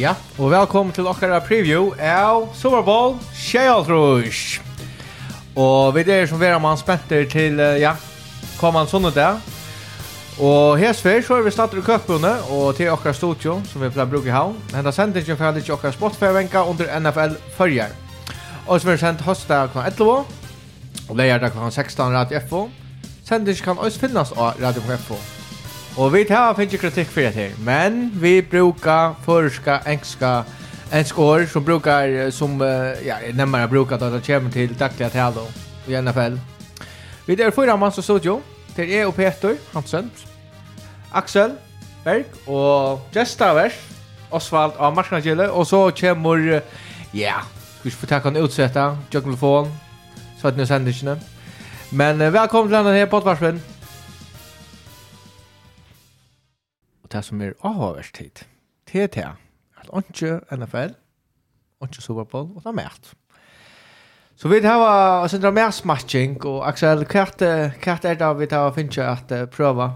Ja, og velkommen til okkara preview av Super Bowl Shealtrush. Og vi er som vera man spenter til, ja, kommand sånne. Og hesfer så er vi stater i køkbunne og til okkara studio som vi pleier å bruke i havn. Henda sendingen for alle ikke okkara sportfærvenka under NFL førjar. Og så er sendt høsta kvann 11 og leier kvann 16 radio FO. Sendingen kan også finnes av radio FO. Og vi tar finnes kritikk for det her, men vi brukar førska, engelska engelsk år som brukar, som, ja, nemmare brukar da det kommer til dagliga tal og i NFL. Vi er fyra manns som studio, til jeg og Peter Hansen, Axel Berg og Gestavers, Osvald av Marskanagille, og så kommer, ja, skal vi få takk han utsetta, Jøgnelfon, Sveitne Sendisjene. Men velkommen til denne her podvarsvinnen. og det som er avhåverst tid, det er det at ikke NFL, ikke Super Bowl, og det er mer. Så vi har en syndra mer smatching, og Axel, hva er det vi har finnet at uh, prøve?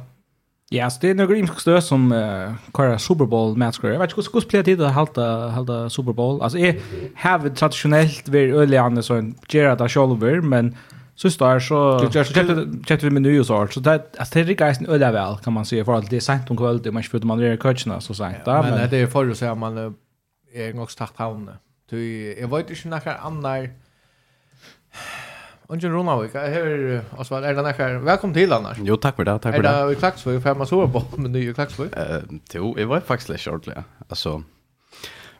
Ja, så det er noen rimsk stø som uh, kører Super Bowl-matcher. Jeg vet ikke hvordan spiller tid å halte, halte Super Bowl. Altså, jeg har tradisjonelt vært øyelig annet som gjør det selv, men... Uh, Så står så köpte vi med nu så. Så det alltså det är ju öde väl kan man säga för att det är sent om kvällen man förutom man är coacherna så sent ja, men, men det är för att säga man är nog start havne. Du jag vet inte några andra Ungen Ronavik, jeg hører Osvald, er det nærkere? Velkommen til, Anders. Jo, takk for det, takk for det. Er det i Klaksvøy, for jeg må sove på med nye Klaksvøy? Uh, jo, jeg var faktisk litt ordentlig, ja. Altså,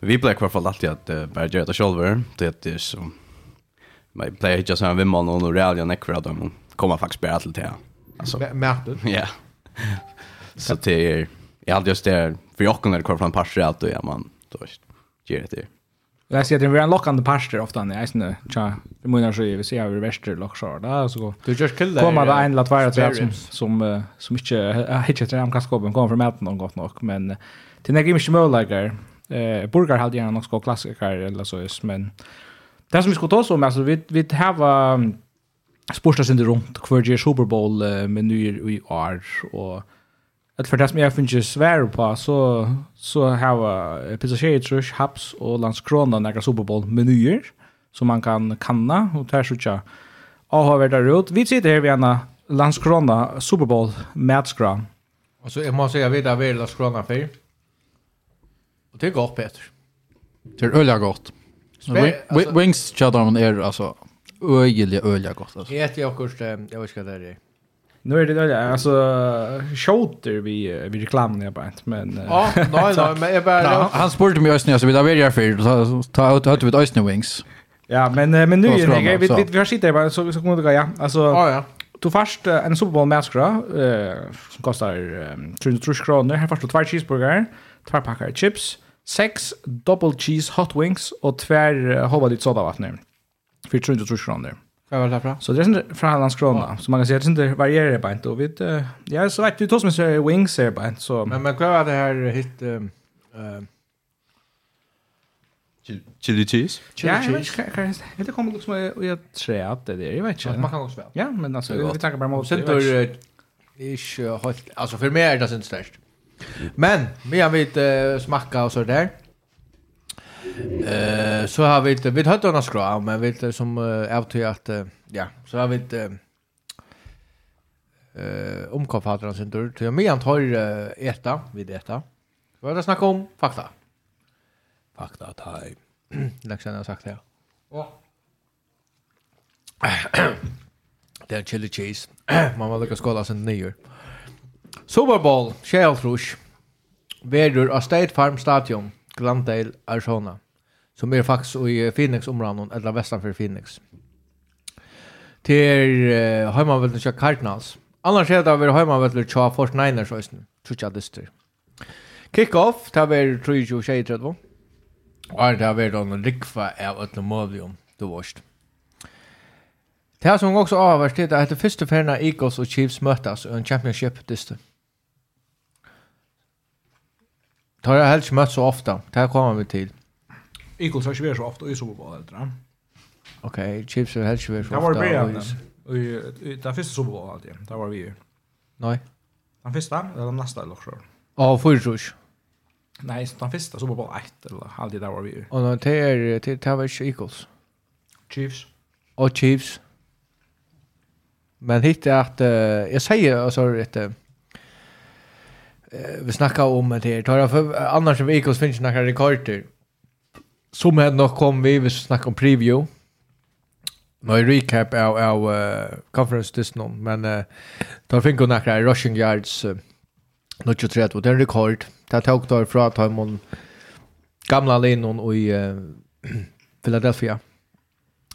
vi ble i hvert fall alltid at uh, bare gjør det selv, det er så Men jag plejer inte så noen vimman och nekker at de kommer faktisk bara til det. Altså, Märten. Ja. Så det er, jeg hadde just det for för jag kunde fra en Parser allt og ja man då gjør det. Jag ser det är en lockande parster ofta när jag snö. Tja, det månar så vi ser över väster lockshar där så. Du just kill Kommer det en lat vara träd som som som inte hittar träd kan skopen kommer från Märten och gott nog men till när gimmich möjligheter. Eh burgar hade gärna också klassiker eller så men Det som vi skulle ta oss om, alltså, vi, vi har um, spårstas inte runt kvar det Super Bowl med nu i år och att för det som jag finner svär på så så har uh, pizza shades haps och landskrona några Super Bowl menyer som man kan kanna och där så tja. Och har varit ut. Vi sitter här vid en landskrona Super Bowl matchgra. Och så må si säga vet jag vill landskrona för. Og det er godt, Peter. Det är öliga gott. Alltså, wings chadarmen är alltså öjliga öliga gott alltså. Äter jag kurs jag vet inte vad det är. Nu är det där alltså shooter vi vi reklamen jag bara inte men Ja, nej nej men jag bara han spurte mig just så vi där varje för så ta ut ut ut wings. Ja, men men nu är det vi vi har sitter bara så så kommer det gå ja. Alltså Ja ja. Du först en Super Bowl maskra eh som kostar 300 kronor. Här först två cheeseburgare, två packar chips Sex double cheese hot wings og tvær hova dit soda vatn. For 300 kroner. Hva var det fra? Så det är sånn fra Hallands krona, så man kan säga att det varierar varierer inte. Och vi, ja, så vet vi to som er wings her inte. så... Men, men hva var det her hit, um, uh, Chili cheese? Chili ja, cheese. Ja, jag vet inte. Det kommer liksom att jag tror att det är. Jag vet inte. Man kan också väl. Ja, men alltså vi tackar bara mot. Sen då är det inte helt alltså för mig är det inte störst. Men, vi har vitt uh, smakka och så där. Eh så har vi inte vi hade några skra men vi inte som uh, av till att ja så har vi inte eh omkopfattar sin tur till mig han har äta vid äta. Vad är det snack om fakta? Fakta time. Läxan har sagt det. Ja. Det är chili cheese. Man vill lika skåla sin nyår. Ja. Super Bowl 26 verur av State Farm Stadium, Glendale, Arizona, som er faktisk i Phoenix-områden, eller vestanför Phoenix. Til uh, heimavelden til Cardinals. Annars er det vært heimavelden til 49ers, høysen, trutja dyster. Kick-off, det er 23-30. Og det har vært en rikva av et møvlium, du vorst. Det som også avhverst er at det første ferna Eagles og Chiefs møtes i en championship-dyster. Det har jag helst mött så ofta. Det här kommer vi till. Eagles har inte varit så ofta i Super Bowl heller. Okej, okay, Chiefs har helst inte så ofta. Det var början. Den första Super Bowl alltid. Det var vi ju. Nej. Den första? Eller den nästa eller också? Ja, förra tror Nej, den första Super Bowl 1 eller alltid där var vi ju. Och när det är det här var inte Eagles. Chiefs. Och Chiefs. Men hitta att uh, jag säger alltså att... uh, vi snackar om det här. Tar jag för annars som Eagles finns några rekorder. Som hade nog kom vi vi snackar om preview. Nå recap av av uh, conference this nu men uh, tar fick hon några rushing yards uh, något ju trätt och den rekord. Det tog då fra att han gamla linon i uh, Philadelphia.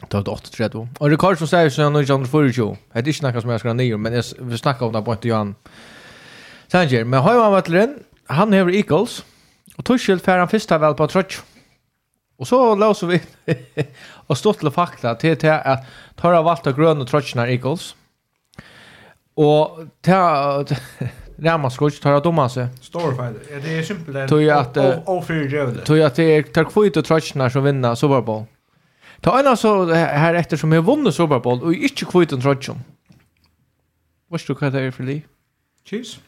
Det var 8-3. Og rekord som sier sånn, han er ikke andre 24. Det er ikke snakket som jeg skal nye, men jeg vil snakke om det på en Johan. Uh, Sanger, men Høyvann han hever Eagles, og Tuchel fer han fyrsta vel på trøtj. Og så låser vi og stått til fakta til til at Tar har valgt av grønne trøtjene Eagles, og til Ramaskuch tar att domma sig. Stor fighter. Det är simpelt en Tog att oförgövligt. Tog att det är tack för och trötsnar som vinner Super Bowl. Ta en så här efter som har vunnit Super Bowl och inte kvitt en trötsjon. Vad du vad det är för li? Cheers.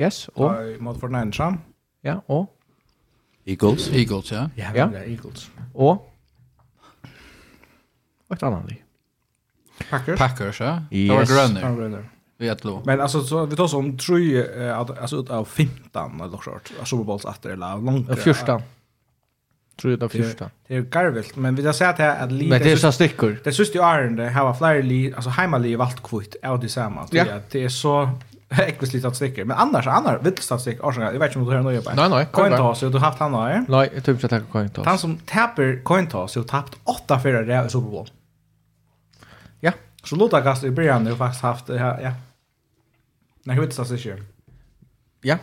Yes, og? Mot Fortnite, Ja, og? Eagles. Eagles, ja. Ja, ja. Eagles. Og? Og et annet liv. Packers. Packers, ja. Yes. Det var grønner. grønner. Vi vet lov. Men alltså så vi tar så om tre att alltså ut av 15 eller så av Super Bowls att det är långt. 14. Tror jag det är 14. Det är garvilt, men vi har sett här att lite Men det är så stickor. Det syns ju är det har var fler li alltså hemma li valt kvitt av det samma. Det är så Ekvis lite sticka. Men annars, annars, vill statistik, Arsena, jag vet inte om du hör nöje på. Nej, nej. Cointoss, du har haft han här. Nej, jag tror inte att jag Cointoss. Han som tappar Cointoss har tappat åtta fyra det i Super Bowl. Ja. Så Lutakast i början har faktiskt haft, ja, ja. Nej, jag vet statistiker. Ja.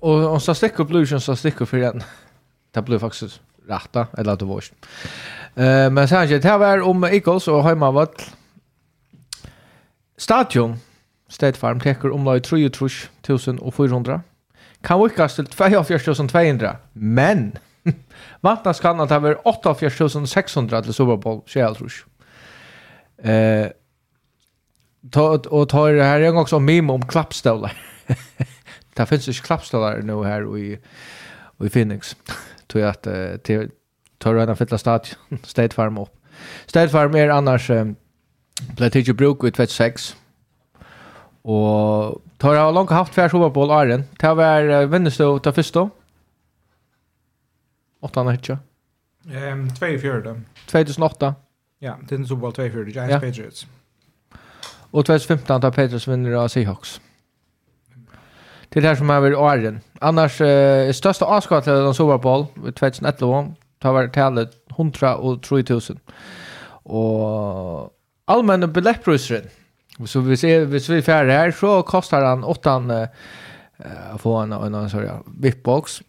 Och, och blir upplusion, statistik stickor för den. Det blir faktiskt rätta, eller det var. Uh, men sen, det här var om Eagles och Heimavall. Stadion. Stadion State Farm tekur omlag 33.400. Kan vikas til 42.200, men vantast kan at det 48.600 til Super Bowl 23. Eh, ta, og ta det her en gang som meme om klappstøvler. det finnes ikke klappstøvler nå her i, i Phoenix. Tror jeg at uh, til, tar en av fylla stadion, State Farm opp. State Farm er annars um, ble tidlig bruk i 26, Og tar jeg langt haft fjer sova på Arjen. Det var vennestå til første. Åtta han er ikke. Um, 2004. 2008. Ja, det er en i 2004, Giants ja. Patriots. Og 2015 tar Patriots vinner av Seahawks. Det er det som er ved Arjen. Annars, uh, største avskatt til den sova på 2011, tar var tallet og 3000. Og allmenne billettpruseren, Så vi ser, hvis vi färre her, så kostar han åttan å få en, en, en sorry, VIP-box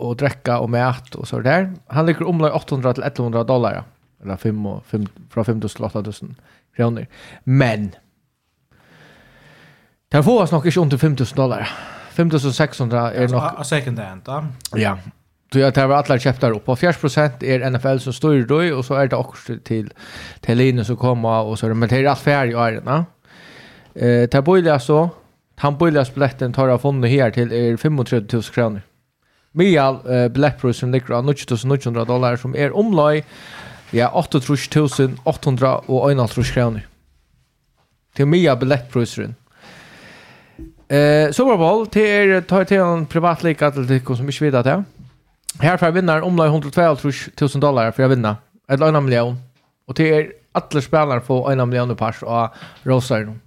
och drekka och mat och så där. Han ligger omlag 800 till 1100 dollar. Eller 5 og, 5, från 5 till 8000 kroner. Men det får oss nog ikke under 5000 dollar. 5600 er är nog... Second hand, Ja, Du att det var alla chapter upp på 40 är NFL som styr då och så är det också till till linjen som kommer och så men det är allt färg i arena. Eh tar boilar så han boilar spletten tar jag fonde här till är 35 000 kronor. Mial eh, billettprisen ligger av 9900 dollar som är omlag ja 8800 och 1,5 kronor. Till Mial billettprisen. Eh Super Bowl till er tar till en privat lika till som inte vet att det. Här får jag vinna omlag 102 000 dollar för jag vinna. Ett en miljon. Och till er alla spelare får en miljon pers och rosar.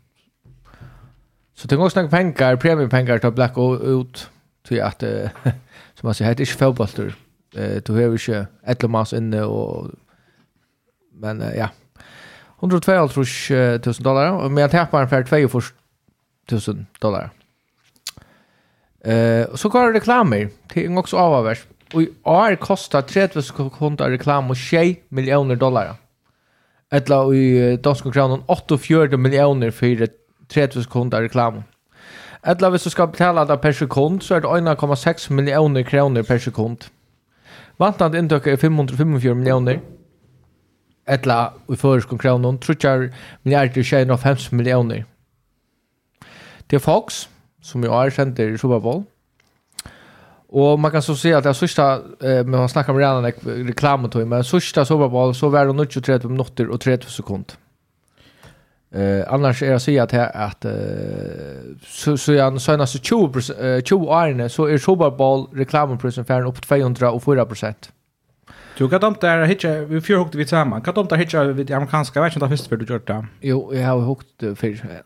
Så det går snacka pengar, premiepengar till Black ut till att uh, som man säger, det är inte fotbollstur. Uh, du har inte ett mass inne och men uh, ja. 102 000 dollar och med tappar ungefär 2 000 dollar. Eh uh, så går reklamer till också avavers. Och i år kostar 30 sekunder reklam och 6 miljoner dollar. Ettla i danska kronan 48 miljoner för 30 sekunder reklam. Ettla hvis du skal betala det per sekund så är det 1,6 miljoner kronor per sekund. Vantant intäkt er 545 miljoner. Ettla i förskon kronan 3 miljarder 250 miljoner. Det er Fox, som i år sänder Super Bowl Och man kan så se att det sista eh, men man snackar om redan reklam och men sista Super Bowl så var det 23 minuter och 30 sekunder. Eh annars är jag säger att här att eh, så så jag senaste 20 eh, 20 åren så är Super Bowl reklamprisen för upp 204 Du kan de där hitcha vi fjör hukte vi samman. Kan de där hitcha vid amerikanska versionen av först för du gjort det. Jo, jag har hukt för.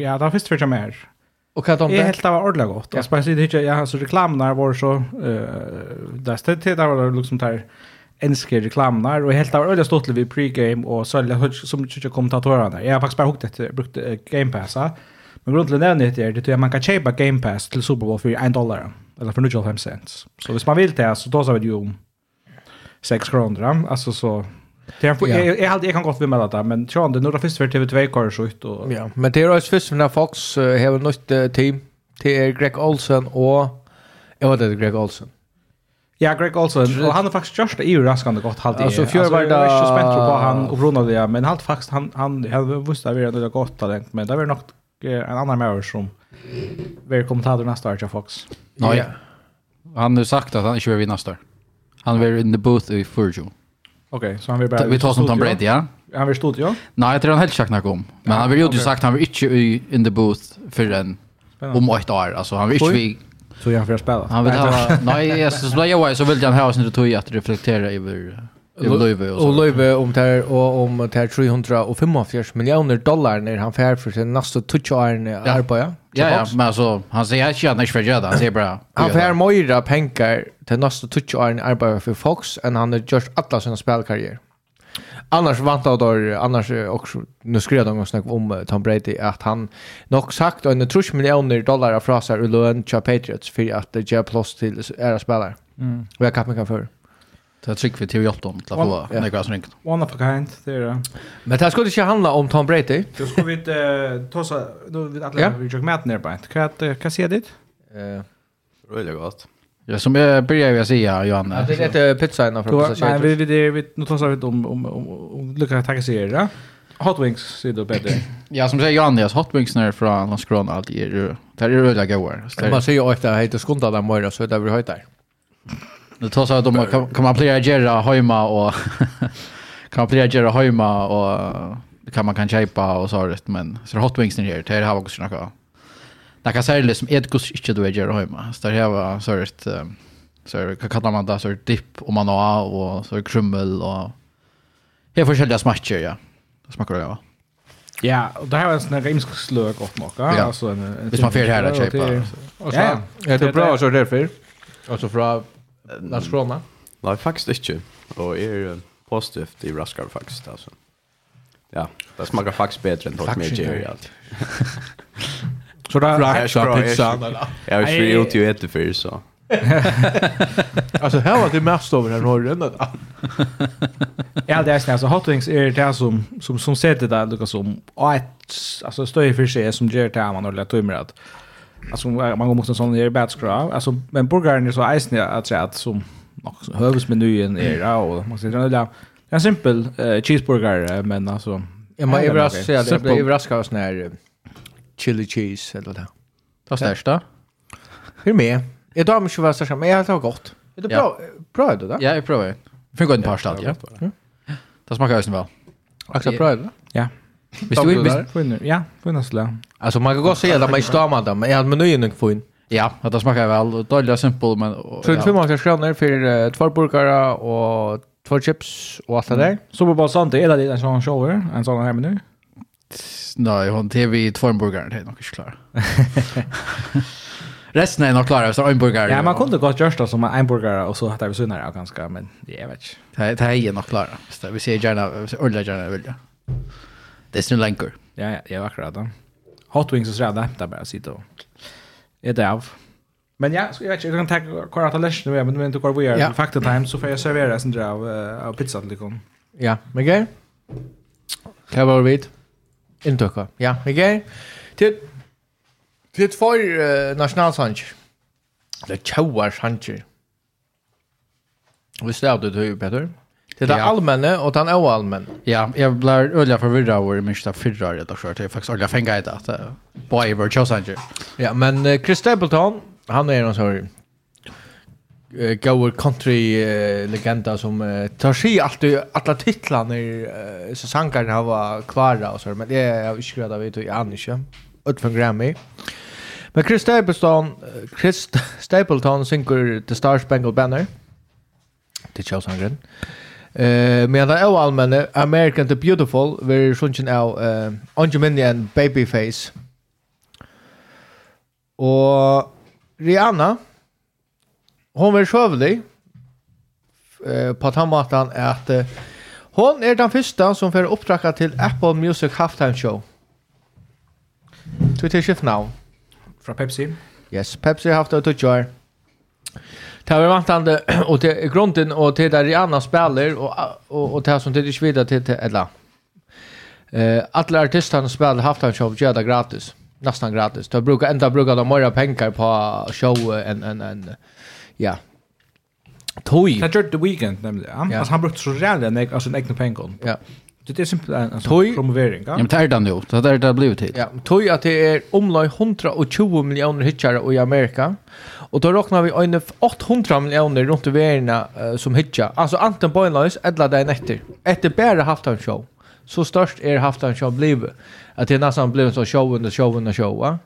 Ja, där först för jag mer. Och kan de det helt var ordentligt gott. Ja. speciellt precis jag jag så reklam när var så eh där stod det där var det liksom där enske reklamnar och helt var ordentligt stort vid pregame och så som tycker kommentatorerna där. Jag har faktiskt bara huggit ett brukt Game Passa. Men grundligen är det är det att man kan köpa Game Pass till Super Bowl för 1 dollar eller för 95 cents. Så hvis man vill det så då så vi ju om 6 kronor. Alltså så Det är jag jag hade jag kan gott vimma det men tror inte några först för TV2 kör så ut och Ja, men det är också först när Fox har något team till Greg Olsen och jag vet inte Greg Olsen. Ja, Greg Olsen. Och han har faktiskt just det ju raskande gott halvt. Alltså fjör var det inte spänt på han och Bruno det, men halt faktiskt han han han visste vi redan gott talent, men det var nog en annan mer som vi kommentator nästa år till Fox. Nej. Han har sagt att han inte vill vinna nästa. Han vill in the booth i Furjo. Okej, så han vill bara... Vi tar som Tom Brady, ja. Han vill stod, ja? Nej, jag tror han helt tjackna om. Men han vill ju okay. sagt han vill inte i in the booth förrän om ett år. Alltså han vill inte vi... Så han får spela? Han vill ha... Nej, så då jag så vill han ha sin tog att reflektera över... Löve och Löve om där och om det här 345 miljoner dollar när han fär för sin nästa touch iron arbete. Ja, ja, men alltså, han säger att han inte för göra det, han säger bara... Han får mera pengar till nästa 20 år arbetar för Fox än han har gjort alla sina spelkarriär. Annars vantar då annars också nu skrev de snack om Tom Brady att han nog sagt en trusch miljoner dollar av frasar ur lön till Patriots för att det ger plus till era spelare. Mm. Och jag kan mig för. Det tycker vi till hjälp dem till att få några som ringt. One of a kind, det är det. Men det här skulle inte handla om Tom Brady. Då ska vi ta så då vi alla vi gick med ner på ett. Kan jag kan se dit? Eh, gott. Ja, som jag börjar att säga Johan. Det är lite pizza innan från så. Nej, vi vi vi nu tar så vi om om om lucka tacka sig det. Hot wings ser du bättre. Ja, som säger Johan, hot wings när från Landskrona allt är det. Där är det väldigt gott. Man säger ju ofta heter skunda där morgon, så där vi höjtar. Det tar så att de kan, kan man plera Gerra hemma och kan man plera Gerra hemma och kan man kan köpa och så rätt men så hot wings ner till det här också några. Det kan säga liksom ett kus inte du är Gerra hemma. Så det här var så rätt så kan kalla man det så dipp och man har och så krummel och Här forskjelliga smaker, ja. Smakar det, ja. Ja, och det här var en sån här rimsk slök åt något. Ja, alltså en, en Hvis man får här att köpa. Ja, det är bra så därför. Alltså från Lars Krona? Nei, faktisk ikke. Og er positivt i Raskar faktisk, altså. Ja, det smakar faktisk bedre enn folk med Jerry, altså. Så det er rakta pizza. Jeg har ikke gjort i etter før, så. Alltså här var det mest över den norren då. Ja, det är snäll så hot wings är det som som som sätter där Lucas som ett alltså stöj för sig som ger till man och lätt tumrat alltså man går mot en sån där batskra alltså men burgaren är så isen att säga att som hövsmenyn är ja och man säger det en simpel eh, cheeseburger men alltså Ja, man överraskar säga att jag blir överraskad av sån här chili cheese eller det. Det största. Hur med? Jag tar mig inte vad största, men jag tar gott. Är det bra? Bra är det då? Ja, jag provar. Får gå en par stad, ja. Det smakar ju väl. Axel, bra är det? Ja. Visst du vill? Ja, får nästan. Alltså man kan gå och säga att man inte tar man dem. Jag hade menyn nog få in. Ja, det smakar väl. Dåliga simpel men... Så det är 500 kronor för två burkare och två chips och allt det där. Så på bara sånt, är det en sån shower? En sån här meny? Nej, hon tv två burgare det är nog inte klar. Resten är nog klara så en burgare. Ja, man kunde gott göra som en burgare och så hade vi sunnare ganska men det är vet. Det här är nog klara. Så vi ser gärna ordla gärna vill jag. Det är snällankor. Ja, ja, jag var klar då. Hot Wings och sådär, det hämtar bara sitta och äta av. Men ja, så jag vet inte, jag kan ta kvar att läsa nu, men inte kvar vi är fakta time, så får jag servera sån där av, av pizza till dig. Ja, men grej. Kan vara vid. Inte kvar. Ja, men grej. Till till två uh, nationalsanger. Det tjauar sanger. Vi stävde det ju bättre. Det är ja. allmänna och den är allmän. Ja, jag blir öliga förvirrad över minsta förra redan så skört. Jag faktiskt öliga fänga i det att boy, Ever Chosanger. Ja, men uh, Chris Stapleton, han är någon sorry. Uh, goer country uh, legenda som uh, tar sig alltid alla titlarna uh, så sankar har var klara och så men det är jag inte grad vet jag inte. Ut från Grammy. Men Chris Stapleton, uh, Chris Stapleton synker The Star Spangled Banner. Det Charles Chelsea Eh, men det är allmänna American the Beautiful, vi sjunker av eh Angie Minion Babyface. Och Rihanna hon var sjövlig eh, på tammatan att eh, hon är den första som får uppdraga till Apple Music Halftime Show. Twitter shift now. Från Pepsi? Yes, Pepsi har haft det att göra. Det var vantande och till grunden och till där Rihanna spelar och och och det som till Svida till till eller eh alla artisterna spelar halftime show gärna gratis nästan gratis. De brukar ända brukar de mera pengar på show en en en ja. Toy. Det gjorde The Weeknd nämligen. Ja. Alltså han brukte så rädda en alltså en pengar. Ja. Det är simpelt en alltså Toy. promovering. Ja, men det är det nu. Det är det blivit hit. Ja, Toy att det är omlag 120 miljoner hitchare i Amerika Och då räknar vi en 800 miljoner runt i världen uh, som hitcha. Alltså anten på en lös eller där nätter. Efter bara halftime show. Så störst är halftime show blev att det nästan blev en sån show under show under show va.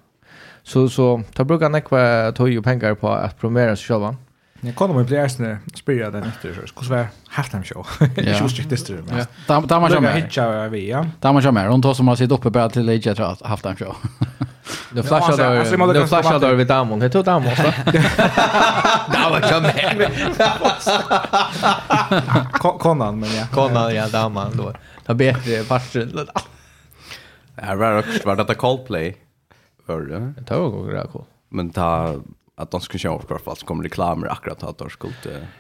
Så så tar brukar näkva tog och pengar på att promera sig själva. Jag kommer med bläsne spela den efter så skulle vara halftime show. Jag skulle det det Ja, Där där man kör med. Hitcha vi ja. Där man kör. Hon tar som har sitt uppe bara till lite halftime show. Nu flashar du. Nu flashar du vid damon. Det tog damon så. Damon kom med. Konan men ja. Konan ja damon då. Ta bättre farsen. Det var också var detta Coldplay. Hörde. Det var tog och cool. Men ta att de ska köra kvar så kommer reklamer akkurat att de skulle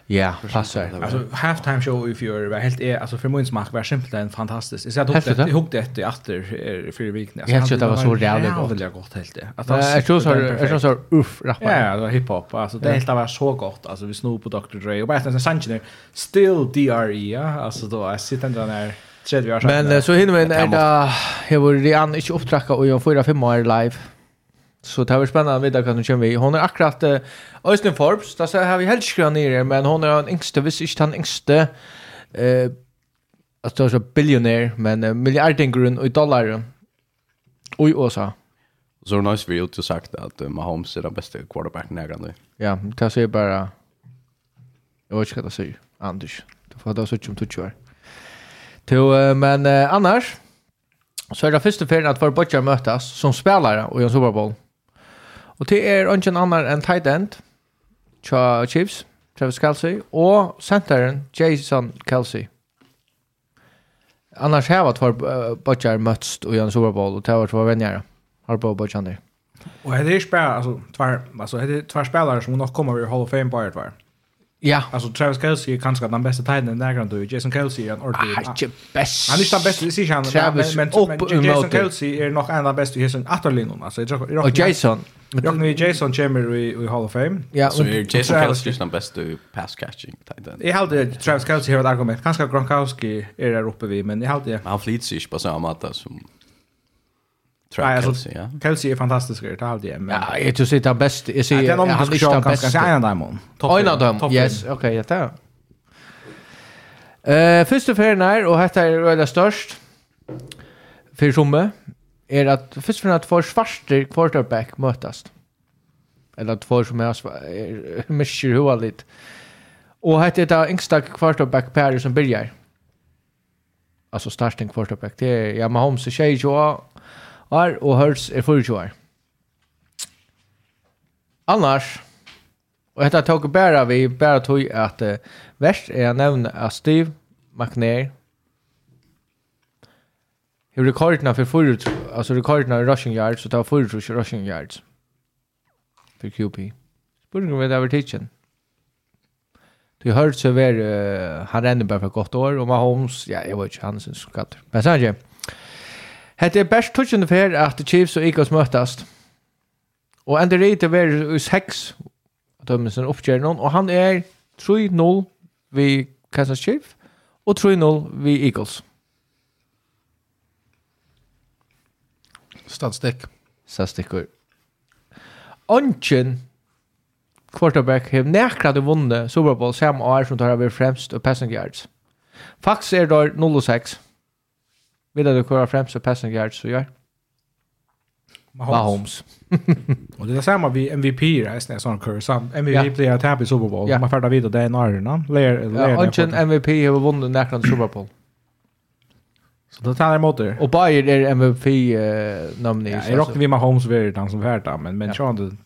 Ja, passar. Alltså halftime show if you're var helt är alltså för min smak var simpelt en fantastisk. Jag satt upp det ihop det efter fyra veckor. Jag tyckte det var så jävligt gott. Väldigt gott helt det. Att jag tror så jag tror uff rappar. Ja, det var hiphop. Alltså det helt var så gott. Alltså vi snor på Dr. Dre och bara sen Sanchez still DRE. Alltså då jag sitter ändå där Men så hinner vi en enda, jag var redan inte upptrakka och jag fyra fem år live. Så det var spännande att veta vad hon kommer vi. Hon är akkurat uh, Øystein Forbes, där så har vi helt skrann nere, men hon är den yngste, visst inte den yngste eh att det är så biljonär, men uh, miljardingrun i dollar och i USA. Så har nice vi har sagt att uh, Mahomes är den bästa quarterbacken i nu. Ja, det säger bara jag vet inte vad det säger, Anders. Du får ha det så om 20 år. Men uh, annars så är det första ferien att våra botjar mötas som spelare och i en Super Bowl. Og det er ungen annar enn tight end, Tja Chiefs, Travis Kelsey, og centeren Jason Kelsey. Annars har vært for Butcher møtst og Jan Super Bowl, og det har vært for vänner. Har på Butcher der. Og det er ikke bare, altså, tvær, altså, det er tvær spelare som nok kommer i Hall of Fame bare tvær. Ja. Alltså Travis Kelce är kanske den bästa tiden där kan du. Jason Kelce är en ordentlig. Han är inte bäst. Han är inte den bästa i sig han. Travis men, men men Jason Kelce är nog en av de bästa i hisen atterlinon alltså. Jag jag, och Jason. Jag nu Jason Chamber i, i Hall of Fame. Ja, så är Jason Kelce den bästa i pass catching tight end. Jag hade Travis Kelce här ett argument. Kanske Gronkowski är där uppe vid men jag hade. Men Han flyter sig på samma sätt som Tror jag Kelsey, ja. Kelsey är fantastisk det har det men. Ja, jag tror det är bäst. Jag ser han är inte bäst. Han är en av dem. En av dem. Yes, okej, jag tar. Eh, första färden är och detta är det störst. För somme är att först för att få svarster quarterback mötas. Eller två som är mycket roligt. Och hette det yngsta quarterback paret som börjar. Alltså starting quarterback. Det är ja, Mahomes och Shea år og Hurts er 24 år. Annars, og dette tok bare vi, bare tog at uh, verst er jeg nevne av Steve McNair, i rekordene for forut, altså rekordene i rushing yards, så tar forut rushing yards for QP. Spørsmålet om det er tidsen. Du har hørt så ver, uh, han renner bare for godt år, og Mahomes, ja, jeg vet ikke, han synes skatter. Men sånn ikke, Hette er best tutsjende for at Chiefs og Eagles møtast. Og Andy Reid er veri i seks dømmelsen oppgjør noen, og han er 3-0 vi Kansas Chief og 3-0 vi Eagles. Stadstikk. Stadstikkur. Ongen quarterback har nekrat vunne Super Bowl samme år som tar over fremst og passing yards. Faktisk er det 0-6. Vet du köra främst så passing yards så gör? Mahomes. och det är samma vi MVP i resten av sån kurs MVP MVP player att happy Super Bowl. Man färdar vidare det är när någon. Layer layer. Och MVP har vunnit nästan Super Bowl. Så det tar emot det. Och Bayer är MVP eh. Ja, jag rockar vi med Holmes Verre han som färdar, men men ja. du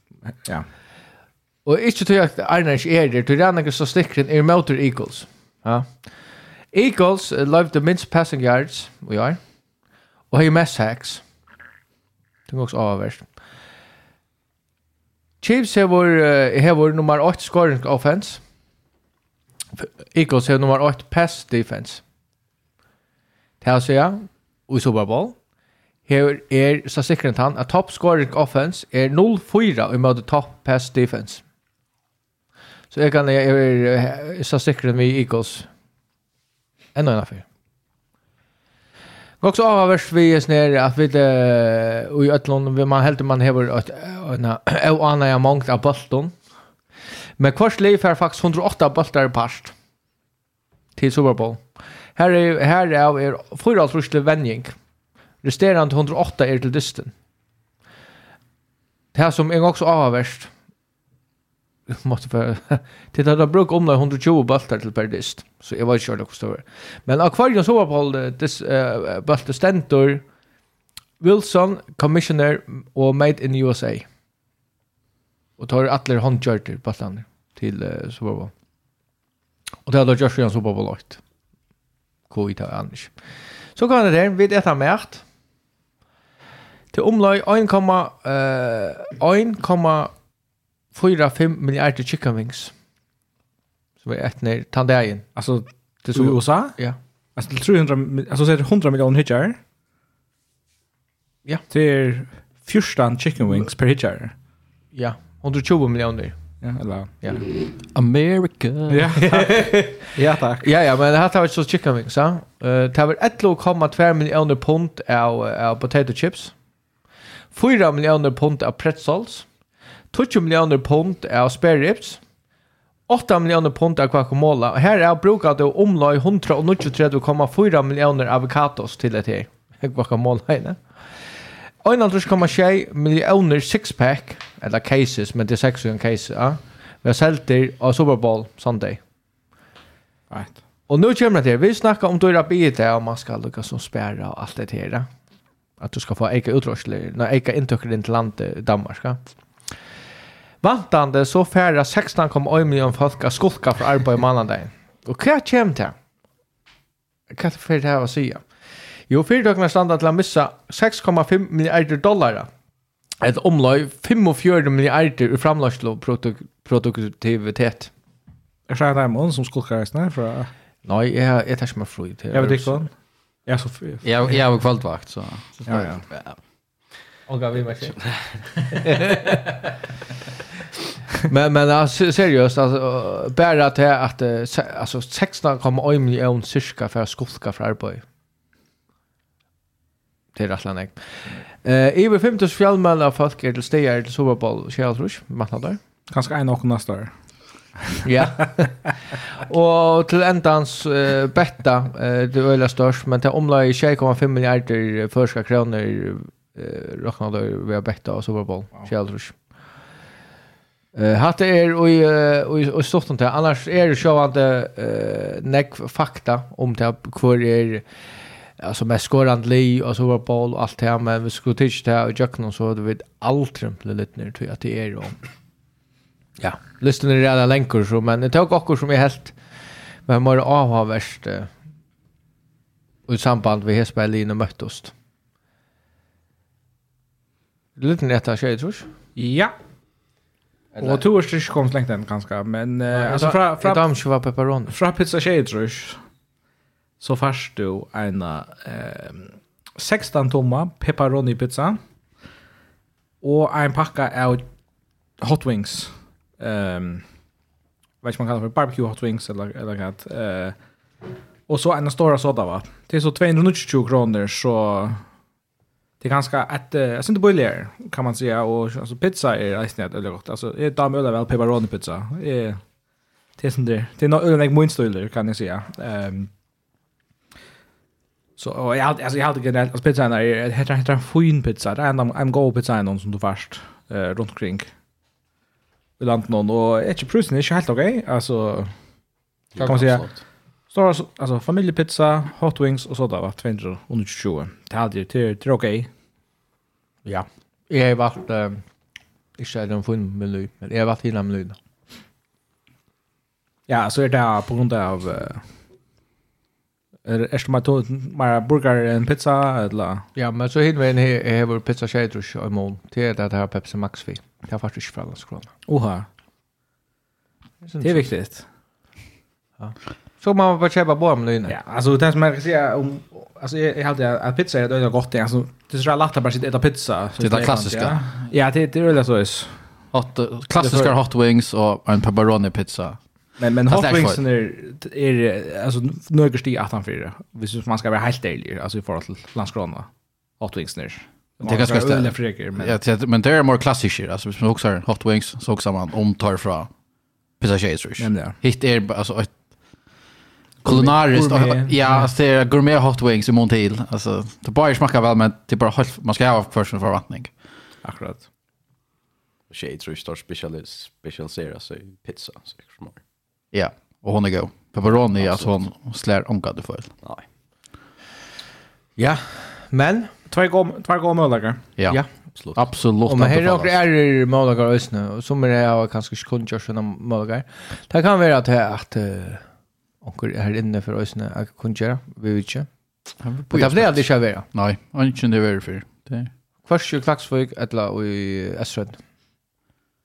ja. Och inte tror jag att Arnars är det, tror jag att så stickren är motor Eagles. Ja. Eagles uh, løyvde minst passing yards i år, og har mest hacks. Det er også avverst. Chiefs har vår uh, nummer 8 scoring offense. Eagles har nummer 8 pass defense. Det er å si, og i Super Bowl her er så sikkert han at top scoring offense er 0-4 i møte top pass defense. Så jeg kan jeg er så sikkert vi Eagles Ännu en affär. Också av vers vi är snär att vi i Ötlund vi man helt man har ett en annan jag mångt av bollen. Men kvart liv här faktiskt 108 bollar past till Super Bowl. Här är här är er fyra trusle vänjing. Resterande 108 är till dysten. Det här som är också avvärst måste för till att bruk om 120 baltar till per dist så jag var inte sure hur det men akvarium så var på det uh, baltar stentor Wilson commissioner och made in USA och tar alla handkörter baltarna till uh, så var och det hade en så på lagt koi ta annars. Så kan det där vid ett märt till omlag 1,1,1 4-5 milliarder chicken wings. Så vi ett ner tandagen. Alltså det till så USA? Ja. Alltså till 300 alltså så är det 100 miljoner hitchar. Ja. Det är 14 chicken wings per hitchar. Ja, 120 miljoner. Ja, eller ja. America. Ja. ja, tack. Ja, ja, men det här tar vi så chicken wings, ja. Eh, uh, tar vi 1,2 miljoner pund av av potato chips. 4 miljoner pund av pretzels. 20 miljoner pund av sperrips, 8 miljoner pund av guacamole, og her er brukat det omlag 139,4 miljoner avokados til det her. guacamole, ne? 1,6 miljoner sixpack, eller cases, men det er 6 cases, ja. Vi har selgt det av Super Bowl Sunday. Right. Og nu kommer det til, vi snakker om døra biet der, og man skal lukka som spæra og alt det her, At du skal få eika utrørsler, nei, eika inntøkker inn til landet Danmark, ja. Vantande så färra 16,1 miljoner folk att skulka för arbeid i månaden. Och hva kommer det? Hva er det for det her å si? Jo, fyrtøkene standa til å missa 6,5 milliarder dollar. Et omlag 45 milliarder i framløslo produk produktivitet. Er det mån som skolkar reisene fra... Nei, jeg, jeg tar ikke meg fru til. Jeg vet ikke hva. Jag har kvaldvakt, så... Ja. ja. Och vi var Men men alltså seriöst alltså bara att att alltså 16,1 miljoner cirka för skolka för arbete. Det är rätt länge. Eh över 50 fjällmän av folk är till stegar till Super Bowl Charles matnader. Kanske en och nästa år. Ja. Och till ändans uh, betta uh, det är störst men till omlag 6,5 miljarder förska kronor eh räknade vi har bättre och så var boll. Eh hade er och och och stort inte annars är det så att eh neck fakta om det kvar är alltså med skorant li och Super Bowl och allt det här men vi skulle titta det och jag så det vid allt lite ner till att det är då. Ja, lyssnar ni redan länkor så men det tog också som är helt men mer avhavärst eh i samband med Hesberg och möttost. Mm. Liten etter tjej, tror Ja. Eller? Och tours det kom slängt den ganska men eh, ja, alltså från från dam var pepperoni. Fra pizza tjej tror Så fast du ena eh 16 tomma pepperoni pizza och en packa av hot wings. Ehm um, vad man kallar för barbecue hot wings eller eller något eh uh, och så en stora soda va. Det är så 220 kronor så det är ganska ett syns inte bullar kan man säga och alltså pizza är nästan ett öligt gott. Alltså är damer eller väl pepperoni pizza. Är det sånt där. Det är nog öligt mycket stöler kan jag säga. Ehm Så och jag alltså jag hade generellt alltså pizza är heter heter en fin pizza. Det är en en god pizza någon som du först eh runt omkring. I landet någon och är inte prisen är inte helt okej. Alltså kan man säga. Stora, alltså familjepizza, hot wings och sådär va, 220. Det hade ju till till okej. Ja. Jag har varit eh inte är den fin meny, men jag har varit hela menyn. Ja, så är det på grund av eh är det mer mer burger än pizza eller Ja, men så hinner vi en här har pizza shaders i morgon. Det er det her Pepsi Max vi. Det har faktiskt från oss Oha. Det är viktigt. Ja. Så man bara köpa bara med lönen. Ja, alltså det som jag kan säga om alltså jag hade att pizza är det gott alltså det är så lätt att bara sitta äta pizza. Det är klassiska. Ja, det det är det så är. Hot klassiska hot wings och en pepperoni pizza. Men men hot wings är är alltså några steg att han för. Visst man ska vara helt ärlig alltså i förhållande till landskrona. Hot wings när. Det är ganska ställa men ja, men det är mer klassiskt alltså hvis man också har hot wings så också man omtar från pizza chaser. Hitt är alltså ett kulinariskt gourmet, ja, alltså det är gourmet hot wings i Montil. Alltså det bara smakar väl men det är bara helt man ska ha försen förvattning. Akkurat. Shade tror jag special special sig i pizza så liksom. Ja, och hon är god. Pepperoni alltså hon slår onka du för. Nej. Ja, men två gånger två gånger möjligare. Ja. Ja. Absolut. Absolut. Om här är några är möjligare ösnö som är jag kanske inte kunde göra sådana möjligare. Det kan vara att att onkur her inne for øysene jeg kunne gjøre, vi vet ikke. Og det ble aldri ikke være. Nei, han ikke det være for. Kvars jo kvaksvøk, etla og i Esrød.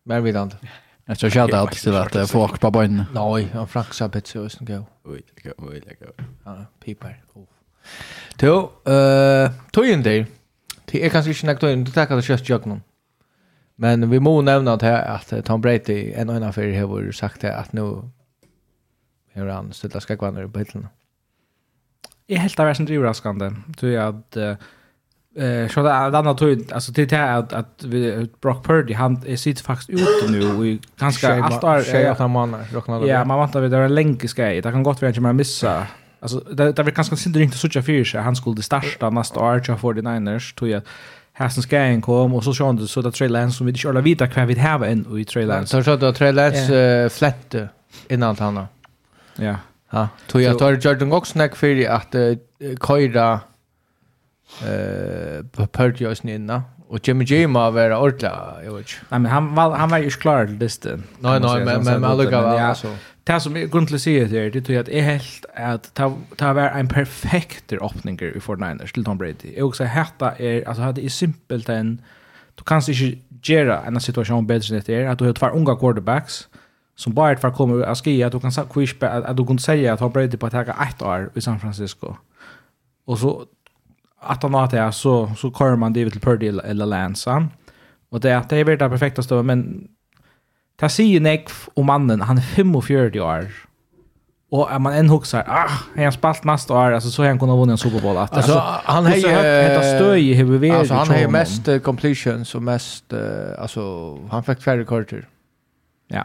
Mer vidant. Jeg tror ikke at det er til at folk på bøyene. Nei, han frank pizza bitt seg øyne gav. Ui, det gav, ui, det gav. Ja, piper. Jo, tøyen der, det er kanskje ikke nek tøyen, du takkar det kjøst jøkken. Men vi må nevna at han breit i en av fyrir hever sagt at nu hur han ställde skräckvandrar på hyllan. Jag helt av som driver raskande. Tror jag att eh så där andra tror alltså det här att att Brock Purdy han är faktiskt ute nu och ganska allt är tjejer att han manar Ja, man väntar vid det en länge ska Det kan gott vara att man missa. Alltså det det var ganska synd inte så tjafir så han skulle starta nästa år till 49ers tror jag. Hasen Skagen kom och så såg du så där Trey Lance som vi inte alla vita kvar vi har en i Trey Lance. Så så där Trey Lance flätte innan han. Ja. Ja, tog jag tar Jordan Gox snack för att uh, köra eh på Pertios inna och Jimmy G må vara ordla jag vet. Nej men han var han var ju klar till listen. Nej nej men men alltså alltså det som jag grundligt säger det är det tror jag att är helt att ta ta vara en perfekt öppning i Fortnite till Tom Brady. Jag också hetta är alltså hade i simpelt en du kan inte göra en situation bättre än det är att du har två unga quarterbacks som bara för kommer att skriva att du kan säga att du kan säga att han bröt på att ta ett år i San Francisco. Och så att han har det så så kör man det till Purdy eller Lansa. Och det att det är väl det perfekta stå men ta sig nek och mannen han är 45 år. Och är man en huxar, ah, han spalt nästa år, alltså så han kunde ha en Super Bowl. Alltså, alltså han har ju ett stöj i huvud Alltså han har mest uh, completions och mest, uh, alltså han fick färre korter. Ja.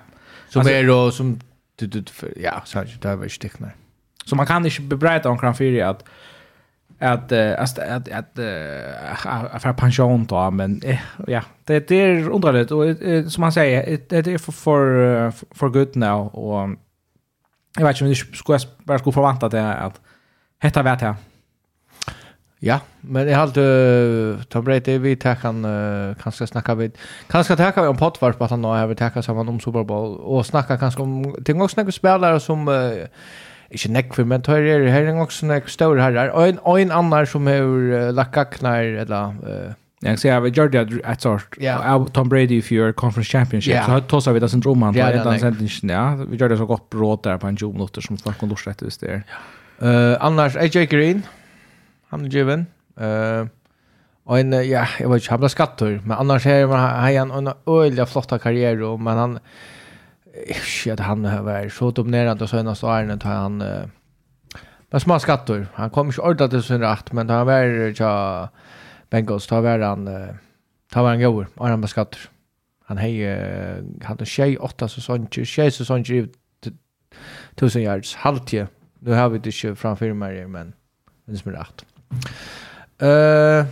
Som är då som du du ja, så här där var stick nej. Så man kan inte bebrejta om kan för att att att att att för pension då men ja det det är underligt och som man säger det är för för för good now och jag vet inte om det skulle bara skulle förvänta det att hetta vet jag Ja, men jag hade uh, Tom Brady, vi tar kan uh, kanske snacka vid kanske ta vi om potvarp på att han har vi tar samman om Super Bowl och snacka kanske om ting också några spelare som uh, inte neck för men tar det här en också några stora herrar och en och en annan som har uh, lagt knar eller uh, Jag säger att Jordi det ett sort av Tom Brady för your conference championship. Så har tossat vi det syndromet. Ja, det Ja, vi gör det så gott bråd där på en 20 minuter som snackar om dorsrätt just där. annars, AJ Green. Han er given. Uh, och en, ja, jag vet inte, han blir skattor. Men annars är han har han en öjliga flotta karriär. Men han, shit, han har varit så dominerande senaste åren att han... Uh, men små skattor. Han kom inte ordet till sin rätt, men han var ja, Bengals, ta var han... Uh, Ta var han god, och han beskattar. Han hej, han har tjej åtta säsonger, tjej säsonger i tusen yards, halvtje. Nu har vi det inte framför mig, men det är som är rätt. Uh,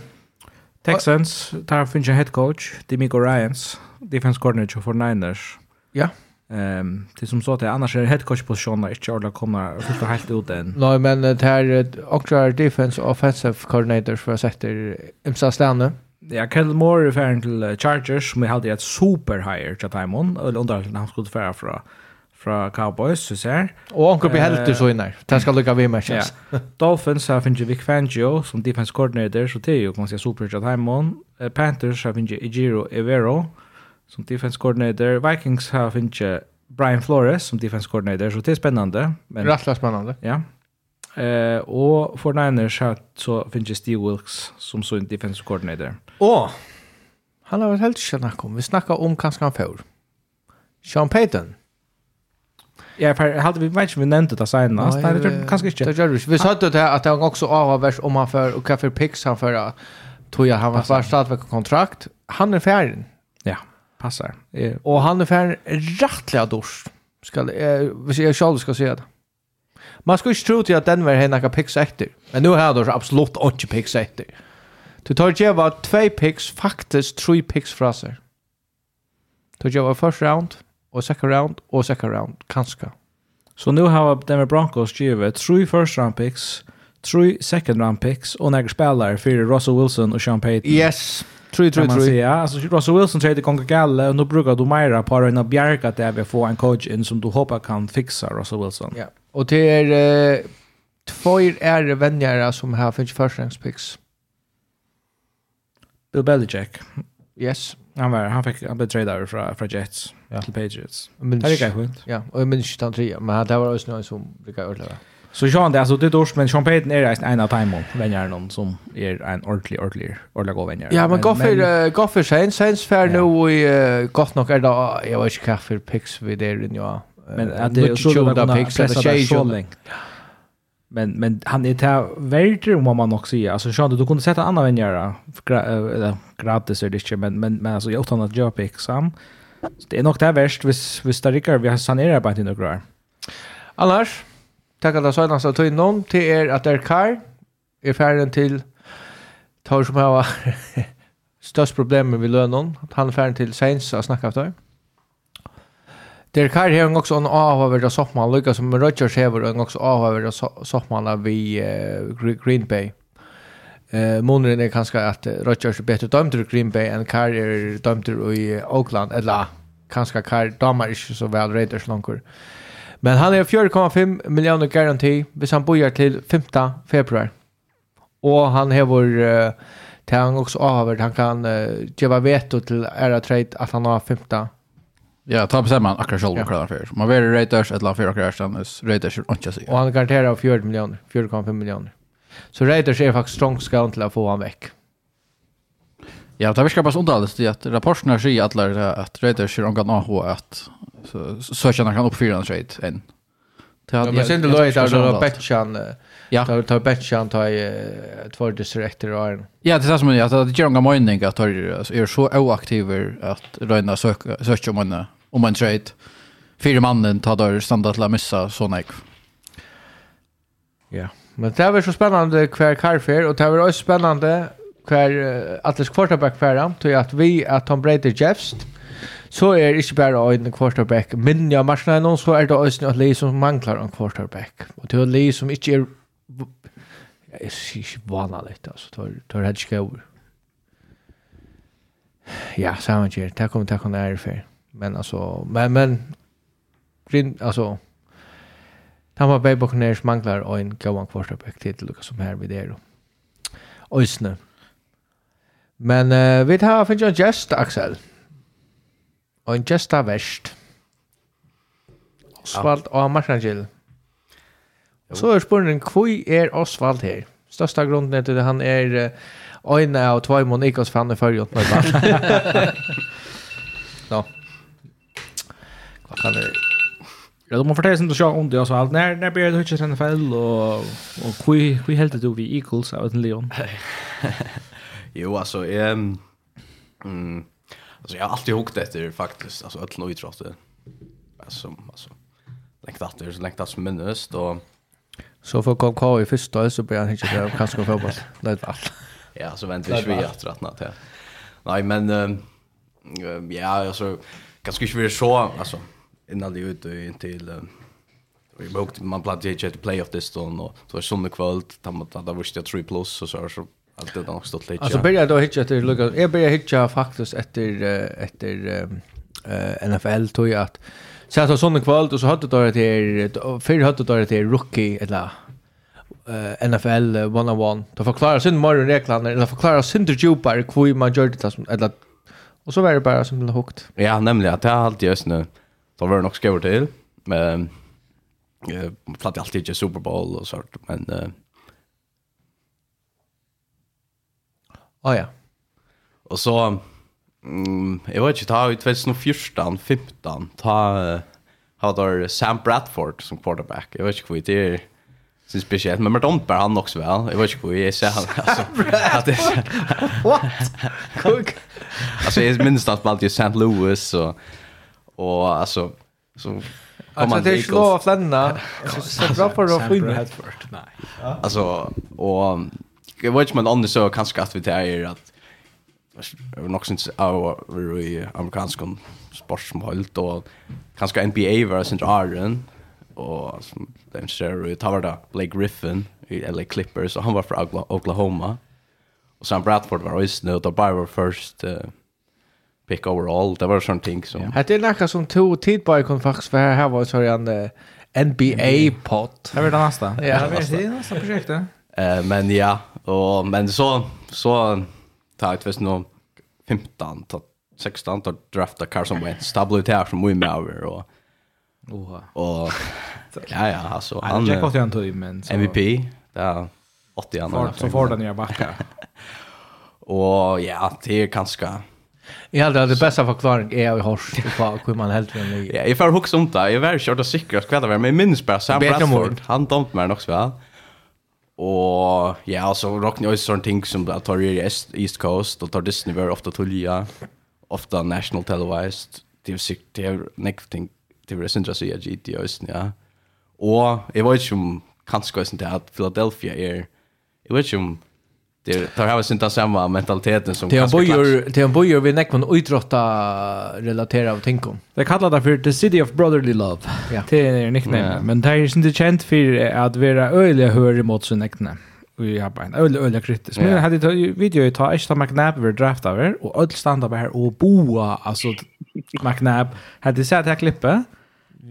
Texans, tar finnes en head coach, Demico Ryans, defense coordinator for Niners. Ja. Ehm, det som så att annars är head coach positionen inte ordla komma fullt helt ut än. Nej, men det här också defense offensive coordinator för att sätta Imsa Stanne. Ja, Kendall Moore är färdig till Chargers som är alltid ett super hire till Timon, eller under han skulle färra från fra Cowboys, så ser. Og anker blir helt til så inne. Det skal lykke vi med, kjens. Dolphins har finnet Vic Fangio som defense coordinator, så det er jo, kan man si, superhjert Uh, Panthers har finnet Ejiro Evero som defense coordinator. Vikings har finnet Brian Flores som defense coordinator, så det er spennende. Men, Rattla spennende. Ja. Eh, og for Niners har så finnes Steve Wilkes som så en defensive coordinator. Åh! Han har vært helt ikke om. Vi snackar om hva han får. Sean Payton. Ja, för hade vi vet inte vi nämnde det sen. Nej, det är kanske inte. Det gör vi. Vi sa det att han också avvärds om han för och kaffe pix han för tror jag han var fast att kontrakt. Han är färdig. Ja, passar. Och han är färdig rättliga dors. Ska vi se jag själv ska se det. Man skulle inte tro till att den var några picks efter. Men nu har de absolut inte picks efter. Du tar ju bara två picks, faktiskt tre picks fraser. Du tar ju bara första round och second round och second round kanske. Så nu har Denver Broncos givet tre first round picks, tre second round picks och några spelare för Russell Wilson och Sean Payton. Yes. Tror tror tror. Ja, alltså Russell Wilson trade gånger galle och nu brukar du Myra på en bjärka att jag vill få en coach in som du hoppas kan fixa Russell Wilson. Ja. Och det är eh, två är vänner som har fått first round picks. Bill Belichick. Yes. Han var han fick han blev tradad från från Jets ja. till Patriots. Men det gick skönt. Ja, och men shit han tre, men det var också någon som brukar överleva. Så Sean det alltså det dårs men Sean Payton är en av time vänner någon som är en ordentlig ordentlig ordla god vänner. Ja, men Goffer Goffer sen sen för nu i gott nog är det jag vet inte kaffe picks vi där det ja. Men att det är så då picks det är så länge. Men men han är där väldigt om man också säger alltså så du kunde sätta andra vänner eller gratis är det inte men men men alltså jag tar att göra pick sam. Det är nog det värst vis vis där Rickard vi har sanerat på inte några. Annars tack alla så så tog någon till er att er kar är färden till tar som har störst problem med lönen. Han färden till Saints att snacka efter. Der kar har också en avhavare soffman lika som Rodgers har en också avhavare soffman vi uh, Green Bay. Eh Månaden är kanske att Rodgers är bättre dömd i Green Bay än Kar är dömd i Oakland eller kanske Kar damar inte så väl Raiders långt. Men han är 4,5 miljoner garanti hvis han bojar till 5 februari. Och han hever uh, till han också avhavare han kan uh, ge veto till era trade att han har 5 Ja, ta bestämmer man akkurat själv vad för. Man vill Raiders ett lag för akkurat sen Raiders är inte så. Och han garanterar 4 miljoner, 4,5 miljoner. Så Raiders är faktiskt strong scout till att få han veck. Ja, det verkar bara så alldeles det att rapporterna säger att att Raiders är omgående att så så känner han uppfylla en trade än. Ja, men sen det låg där då Betchan. Ja. Då tar Betchan ta i två distrikter och en. Ja, det är som jag att det gör en mining att är så oaktiva att röna söka söka om en om en trade. Fyra mannen tar då standard att missa såna. Ja. Men det var så spännande kvar karfer och det var också spännande kvar Atlas quarterback kvar då att vi att Tom Brady Jeffs så er det inte bara en quarterback Men av marsjen någon så er det också något leg som manglar en quarterback. Och det är et leg som ikke er jeg sier ikke vanlig, Alltså, det er helt ikke. Ja, samma gjør, det kommer til å kunne ære. Men alltså... men, men, grinn, alltså... Tampa Bay Buccaneers manglar en goan quarterback til Lucas som her vid er. Øysne. Men uh, vi tar finnes en gest, Axel. Og en gesta verst. Osvald og Marsangill. Så er spørningen, hvor er Osvald her? Størsta grunden er til det, han er øyne av Tvaimon, ikke fan i før gjort barn. Nå. Hva kan vi... Ja, du må fortelle som du ser om det også. Når, når blir det ikke NFL, og, og hvor, hvor heldt du vi Eagles av en Leon? jo, altså, jeg... Um, mm, Alltså jag har alltid hukt efter faktiskt alltså öll och idrott. Alltså alltså längt är så längt efter minnes då så får kom kvar i första så blir han inte där kanske fotboll. Det var Ja, så väntar vi ju att natt till Nej, men um, ja, alltså kanske skulle vi så alltså innan det ut och till vi brukte man plattade ju till playoff det stund och så var sån kväll där man där var det 3 plus och så så Allt det nog stått lite. Alltså börjar då hitcha efter Lucas. Jag börjar hitcha faktiskt efter efter eh NFL tror jag att så att sån kvalt och så hade det där för hade det där rookie eller uh, NFL 101. Då förklarar sin morgon reglerna eller förklarar sin djupare hur man gör det som eller och så var det bara som blev hukt. Ja, nämligen att det har alltid just nu. Då var det nog skor till. Men eh uh, platt alltid ju Super Bowl och sånt men uh, Ja, ja. Og så, mm, jeg vet ikke, ta i 2014-15, ta, ha der Sam Bradford som quarterback. Jeg vet ikke hvor det er, så spesielt, men Mert Omper han också väl. Jag vet inte hur jag ser han. Alltså, att det, What? Cook. alltså jag minns att man alltid St. Louis och, och alltså så Alltså det är slå av flänna. Så bra för att få in. Alltså, och jag vet inte men annars så kanske att vi tar er att Jag nog syns av i amerikansk sport som hållt och kanske NBA var sin Arden och som den ser ut tar det Blake Griffin i LA Clippers och han var från Oklahoma och Sam Bradford var ju nu då bara var först uh, pick overall det var sånt ting som ja. Det är något som tog tid på ikon faktiskt för här var så en NBA pot. Det var det nästa. Ja, det var det nästa projektet. Eh men ja, Och men så så tar det visst nog 15 till 16 då drafta Carson Wentz. Det blev det här som vi med och Oha. Och ja ja alltså han Jag kostar en tur men så MVP där 80 andra. Så får den nya backa. och ja, det är kanske Jag hade det bästa förklaring är i hörs på hur man helt vill. Ja, jag får hooks om det. Jag är kört och säker det var. men minns bara Sam Bradford. Han dumt mer också va. Och ja, så rockar ni sån ting som att tar i East Coast och tar Disney var ofta tulja, ofta national televised. Det är sikt det är någonting det är synd att säga GT Östen, ja. Och jag vet ju kanske inte att Philadelphia är jag vet ju Det tar har synta samma mentaliteten som Det bojor det bojor vi näkman utrotta relatera av tinkom Det kallar det för the city of brotherly love. Ja. Det är nickname, mm. men det är inte känt för att vara öliga hör emot sin näkna. Vi har bara en öl öl kritisk. Men hade det video i ta extra McNabb över draft över och öll standa här och boa alltså McNabb hade sett det här klippet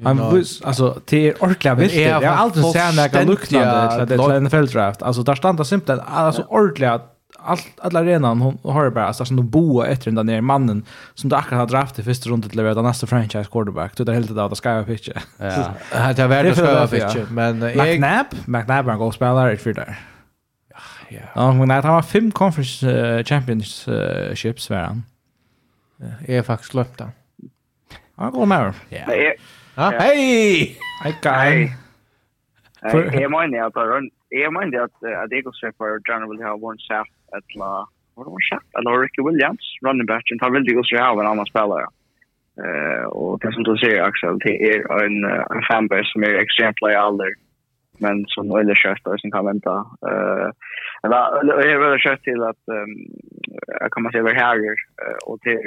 Han vis alltså det är ordentligt visst. Jag har alltid sett när jag luktade så det är en draft. Alltså där stannar simpelt alltså ordentligt allt alla arenan hon har bara alltså som de boa efter den där mannen som du akkurat har draft i första rundet till leverera nästa franchise quarterback. Du där helt där att ska pitcha. Ja. Det var det ska pitcha, men McNabb, McNabb han går spelare i för där. Ja. Ja, men han har fem conference championships var han. Jag är faktiskt glömt han. Han går med. Ja. Ja, hei! Hei, Kai. Jeg mener at jeg mener at at Eagles for John will have one shot at la Vad var shot? Eller Ricky Williams, running back, and han vill ju också ha en annan spelare. Eh och det som du säger Axel, det är en en fanbase som är extremt lojal men som eller skött och som kan vänta. Eh Men jag är väldigt kött till att um, jag kommer man säga över här uh, och till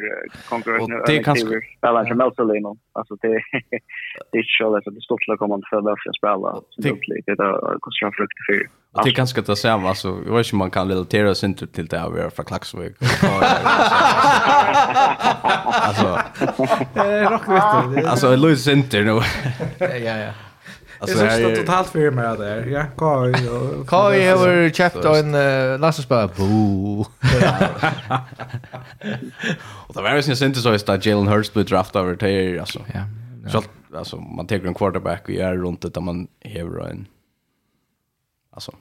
konkurrensen och det kanske spelar som helst. Alltså det det är inte så lätt att det står till att komma till för att spela ordentligt. Det är kostar frukt för. Det är ganska det samma alltså jag vet inte om man kan relatera sig inte till det här vi är från Klaxvik. Alltså eh rockvitt. Alltså Louis Center nu. Ja ja. Alltså det är totalt för mig där. Ja, Kai. Kai har köpt en lastbilsbil. Boo. Och det var ju sin så att Jalen Hurts blev draftad över till alltså. Ja. Så alltså man tar en quarterback och gör runt det man har en alltså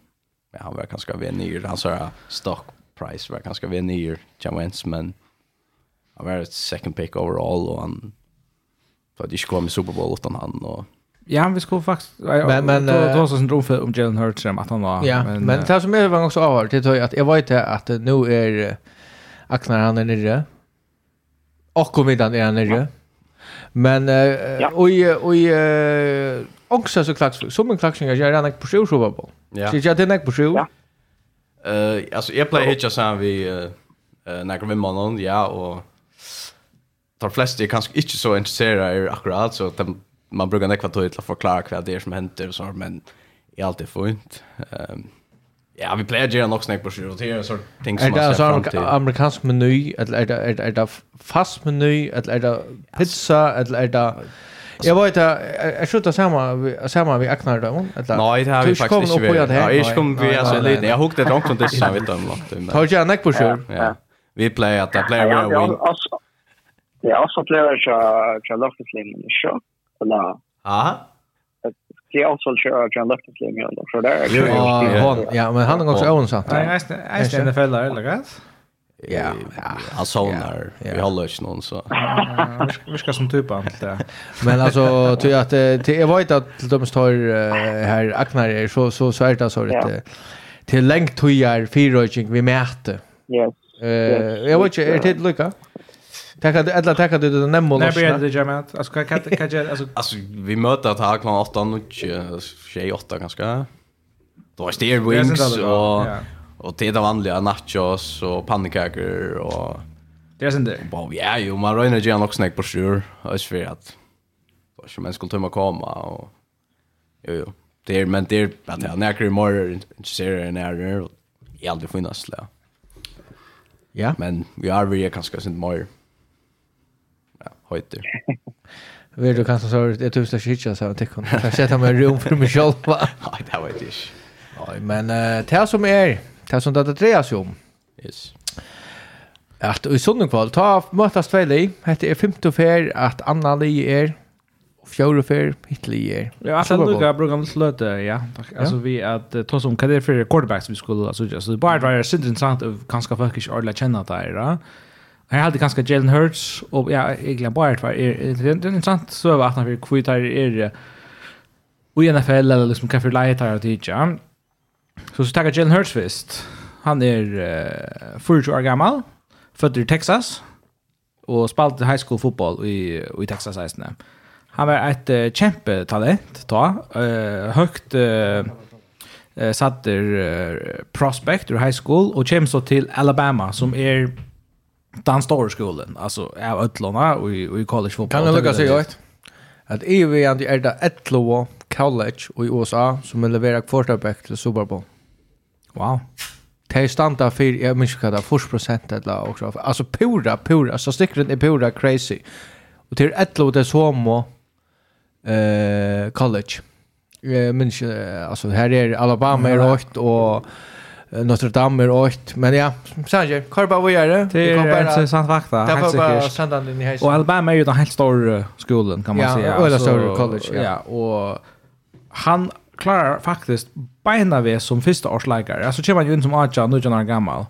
ja, han var ganska vänner han sa stock price var ganska vänner John Wentz men han var ett second pick overall och han för att de skulle komma i Super Bowl utan han och Ja, vi skulle faktiskt men men då då så syndrom för om Jalen Hurts som att han var ja, men men det som är var också av det att att jag vet att nu är Axnar han är nere. Och kom inte är nere. Men och och också så klart som en klacksing jag är på sjö så på. Så jag tänker på sjö. Eh alltså jag play hitcha sen vi eh när vi mannen ja och de flesta är kanske inte så intresserade är akkurat så de man brukar nekva tid til å forklare hva det er som henter og sånt, men det er alltid fint. Um, ja, vi pleier å gjøre nok snakk på sju, og det er sånn ting som man ser frem til. Er det amerikansk meny, eller er det, er det, er det fast meny, eller er det pizza, eller er det... Jag vet att jag skjuter samma samma vi aknar då eller Nej det har vi faktiskt inte. Ja, jag kom vi alltså lite. Jag hugger det långt från det så vet de långt. Tar jag näck på sjön. Ja. Vi play att det player will win. Ja, så player jag jag låter slim i shop spela. Ja. Det är också så att jag left till mig ändå för där. Ja, ja, men han har också own sant. Nej, är nej, det fäller eller rätt. Ja, han sånar. Vi håller inte någon så. Vi ska som typ allt det. Men alltså tror jag att jag vet att de står här Aknar så så så är det så lite till längt tojar fyrröjning vi mäter. Yes. Eh, jag vet inte är det lucka? Ja. Tackar du alla tackar du den nämmo loss. Nej, det gör. Alltså kan kan jag alltså alltså vi möter att ha klockan 8 och 6 8 ganska. Då är det wings och och det är det vanliga nachos och pannkakor och det är sen det. Bara ja, ju man rör ju nog snack på sjur. Jag svär att vad som man skulle tömma komma och jo jo. Det är men det är att jag när mer intresserad när jag är aldrig finnas. Ja. Ja. Men vi är väl kanske sent mer høyter. Vill du kanske så er det tusen og så att det kan henne. Så mig rum för mig själv va? Nej, det vet jeg ikke. Nei, men det som är, det som det dreier seg om. Yes. Att i sånne kval, ta två tveilig, Det är femte fer, at Anna li och fjore fer, hittli är. Ja, alltså at han lukka brukar mot løte, ja. Alltså vi at, ta som, kan det er for quarterbacks vi skulle, altså, det är bare intressant sindrintressant, kanskje folk inte ordentligt känna det här, ja. Jeg hadde ganske Jalen Hurts, og ja, jeg glemmer bare hva er, det er interessant så var at han fikk kvitar er i NFL, eller liksom hva for leitar og tidja. Så så takker Jalen Hurts først. Han er uh, 40 år gammal, født i Texas, og spalte high school fotball i, i Texas 16. Han var et uh, kjempetalent, ta, uh, høgt uh, satt der uh, prospect ur high school, og kommer så til Alabama, som er den stora skolan alltså av ödlorna och i, och i college fotboll. Kan du lucka sig åt? Att i vi är det där college i USA som vill levererar quarterback till Super Bowl. Wow. Det standa för jag minns inte vad först procent eller också. Alltså pura pura så sticker är pura crazy. Och till ettlo det som eh college. Jag minns alltså här är Alabama är rätt och Notre Dame är åkt. Men ja, Sanjay, bara vad gör det? Det är inte sant vakta. Det var bara den in i hejsen. Och Alabama är ju den helt stora skolan kan man ja, säga. Ja, eller stora college. Ja. ja, och han klarar faktiskt beina vi som första årsläkare. Alltså kommer han ju in som 18, 19 år gammal.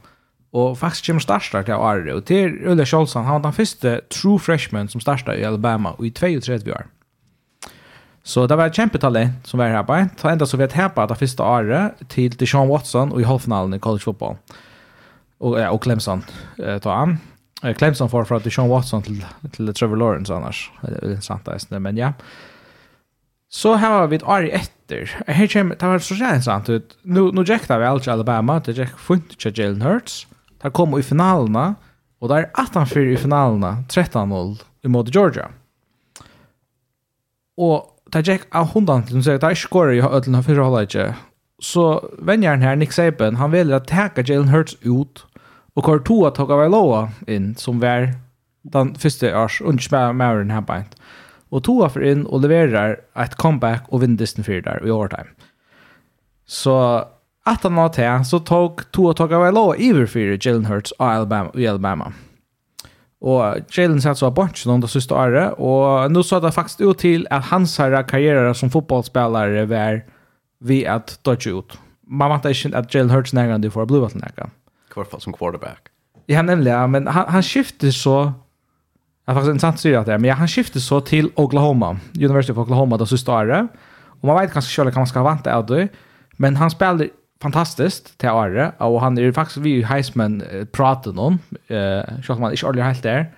Och faktiskt kommer starta till Arre. Och till Ulla Kjolson, han var den första true freshman som startade i Alabama och i 32 år. Så det var ett kämpetalent som var här på. Så ända så vet här på det första året till Deshaun Watson och i halvfinalen i college football. Och, ja, och Clemson eh, tar han. Clemson får från Deshaun Watson till, till Trevor Lawrence annars. Det är intressant där, men ja. Så här har vi ett år efter. Här kommer, det var så jävla intressant ut. Nu, nu jäktar vi allt i Alabama. Det jäktar funt till Jalen Hurts. Det kom i finalerna. Och där är 18-4 i finalerna. 13-0 emot Georgia. Och det gikk av hundan til hun sier, det er skåret i ødelen av. Så vennjeren her, Nick Saban, han velger att täcka Jalen Hurts ut, og hvor to at ta var in som var den första års unnsmæren her beint. Og Toa for inn og leverer et comeback og vinner Disney 4 der i overtime. Så at han var til, så tok to at hokka var lova iver for Jalen Hurts av Alabama, i Alabama. Og Jalen satt så av bunch noen det siste året, og nå så det faktisk ut til at hans her karriere som fotbollsspelare var vi at dodge ut. Man vant ikke at Jalen Hurts nærmere for å bli nærmere. I hvert fall som quarterback. Ja, nemlig, ja, men han, han skifter så Jeg har faktisk en sant syr det, men ja, han skifter så til Oklahoma, University of Oklahoma det siste året, og man vet kanskje selv hva man skal vante av det, men han spiller fantastiskt till Are och han är faktiskt vi Heisman pratar någon eh så man är aldrig helt där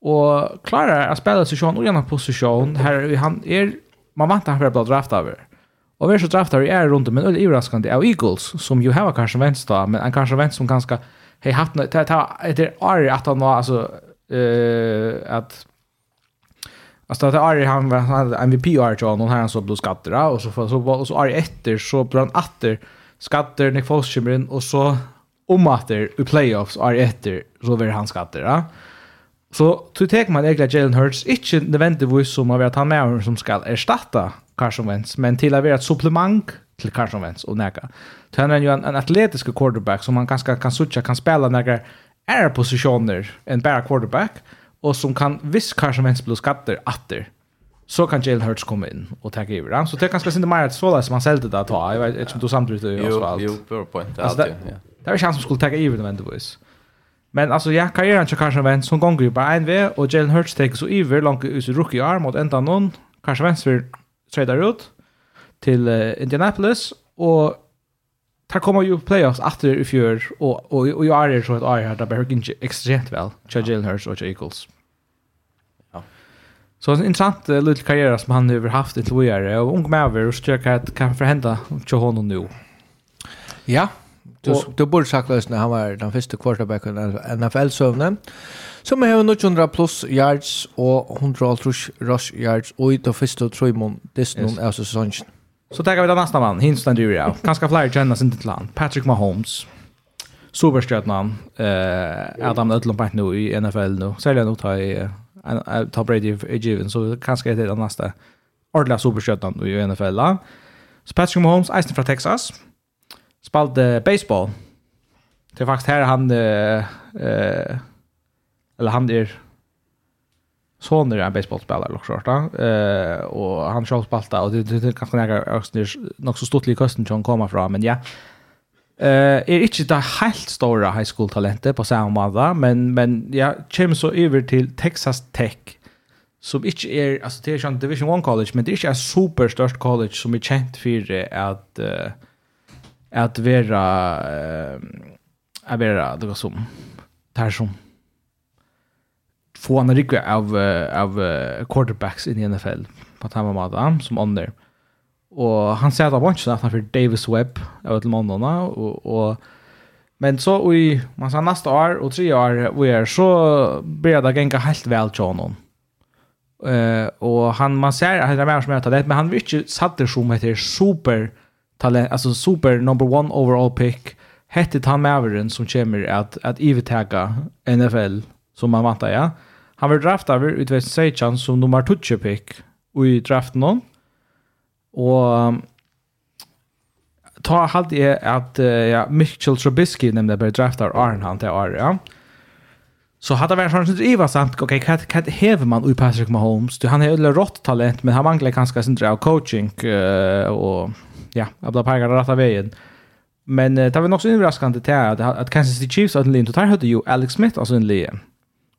och klarar att spela sig och gärna position här han är man väntar han blir draft över och vi så draftar i är runt men öll överraskande av Eagles som ju har kanske vänst då men en kanske vänst som ganska hej haft ta ta det är att han var alltså eh att Alltså att Ari han var MVP Ari och någon här han så blev skatter och så så så Ari efter så brann åter skatter Nick folk kommer in och så om att i playoffs är efter så blir han skatter. Ja? Så to take man egentligen Jalen Hurts inte nödvändigtvis som att han med som ska erstatta Carson Wentz, men till att vara ett supplement till Carson Wentz och näka. Så han är ju en, en atletisk quarterback som man ganska kan sucha, kan spela några är positioner en bara quarterback och som kan viss Carson Wentz blir skatter efter så kan Jalen Hurts komma in och ta över han. Så det kanske inte mer att sålla som han säljde det att ta. Jag vet inte om du samtidigt är Oswald. Jo, jo, point. Alltså, det, ja. det är chans som skulle ta över nödvändigtvis. Men alltså ja, karriären så kanske Wentz, som gånger bara en väg och Jalen Hurts tar så över långt ut i rookie arm mot ända någon. Kanske Wentz vill trada ut till uh, Indianapolis och tar komma ju playoffs efter i fjör och och, och jag är så att jag har där inte extremt väl. Jalen Hurts och Eagles. Så en intressant uh, liten karriär som han har haft i Tloare och ung med över och försöka att kan förhända till honom nu. Ja, du, og, du borde sagt att han var den första quarterbacken i NFL-sövnen som har 900 plus yards och 100 rush yards och i den första tröjmån dessutom yes. av säsongen. Så tar vi den nästa man, Hinston Duria. Ganska fler kännas inte till han. Patrick Mahomes. Superstjärnan. Eh, Adam Ödlund nu i NFL nu. Säljer nog ta i ta Brady i given, så kanske det är den nästa ordentlige superstjärnan i NFL. Så Patrick Mahomes, eisen från Texas, spalte baseball. Det är faktiskt här han, eh, eller han är soner en baseballspelare och sånt eh och han själv spalta och det det kanske några också nog så stort lik kosten som kommer fram men ja Eh uh, er ikkje det helt stora high school talentet på samma måte, men men ja, kommer så over til Texas Tech som ikkje er altså det er en Division 1 college, men det er ikkje ein super størst college som er känt för at uh, at vera uh, att vera det var som där som få en rikve av, av uh, quarterbacks i NFL på samma måte som under. Och han säger att han var ikke Davis Webb av et månaderna och, og, men så i man sa nästa år och tre år vi är så blir det gänga helt väl til honom. Eh och han man ser at han er mer som er det men han vil ikke satt det som heter super talent alltså super number one overall pick hette han Maveren som kommer att att ivetega NFL som man väntar ja. Han var draftad över Seichan som nummer 2 pick i draften någon. Og ta halt jeg at ja, Mitchell Trubisky nemnde bare draftar Arn han til Arn, ja. Så hade det varit sånt Iva sant, okej okay, kat kat häver man upp Patrick Mahomes. Du han är ju rått talent men han manglar ganska sin av coaching uh, och ja, abla pekar rätta vägen. Men uh, det var nog så överraskande till att, att Kansas City Chiefs att Lindot här hade ju Alex Smith alltså en linje.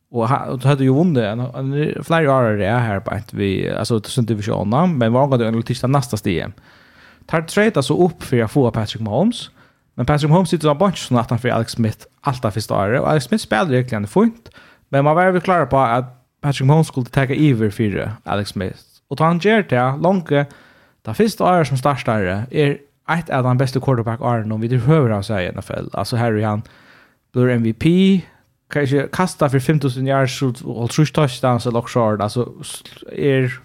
Och han hade ju vunnit en, en flera år är här på ett vi alltså sen divisionerna men var går det en nästa steg. Tar trade alltså upp för att få Patrick Mahomes. Men Patrick Mahomes sitter av bunch såna att för Alex Smith alltid första året och Alex Smith spelar egentligen fint. Men man var väl klar på att Patrick Mahomes skulle ta över för Alex Smith. Och han gör det långt det första året som startare är ett av de bästa quarterback-åren om vi det behöver han i NFL. Alltså här är han blir MVP, kanske kasta för 5000 yards så och tror touchdowns eller short alltså är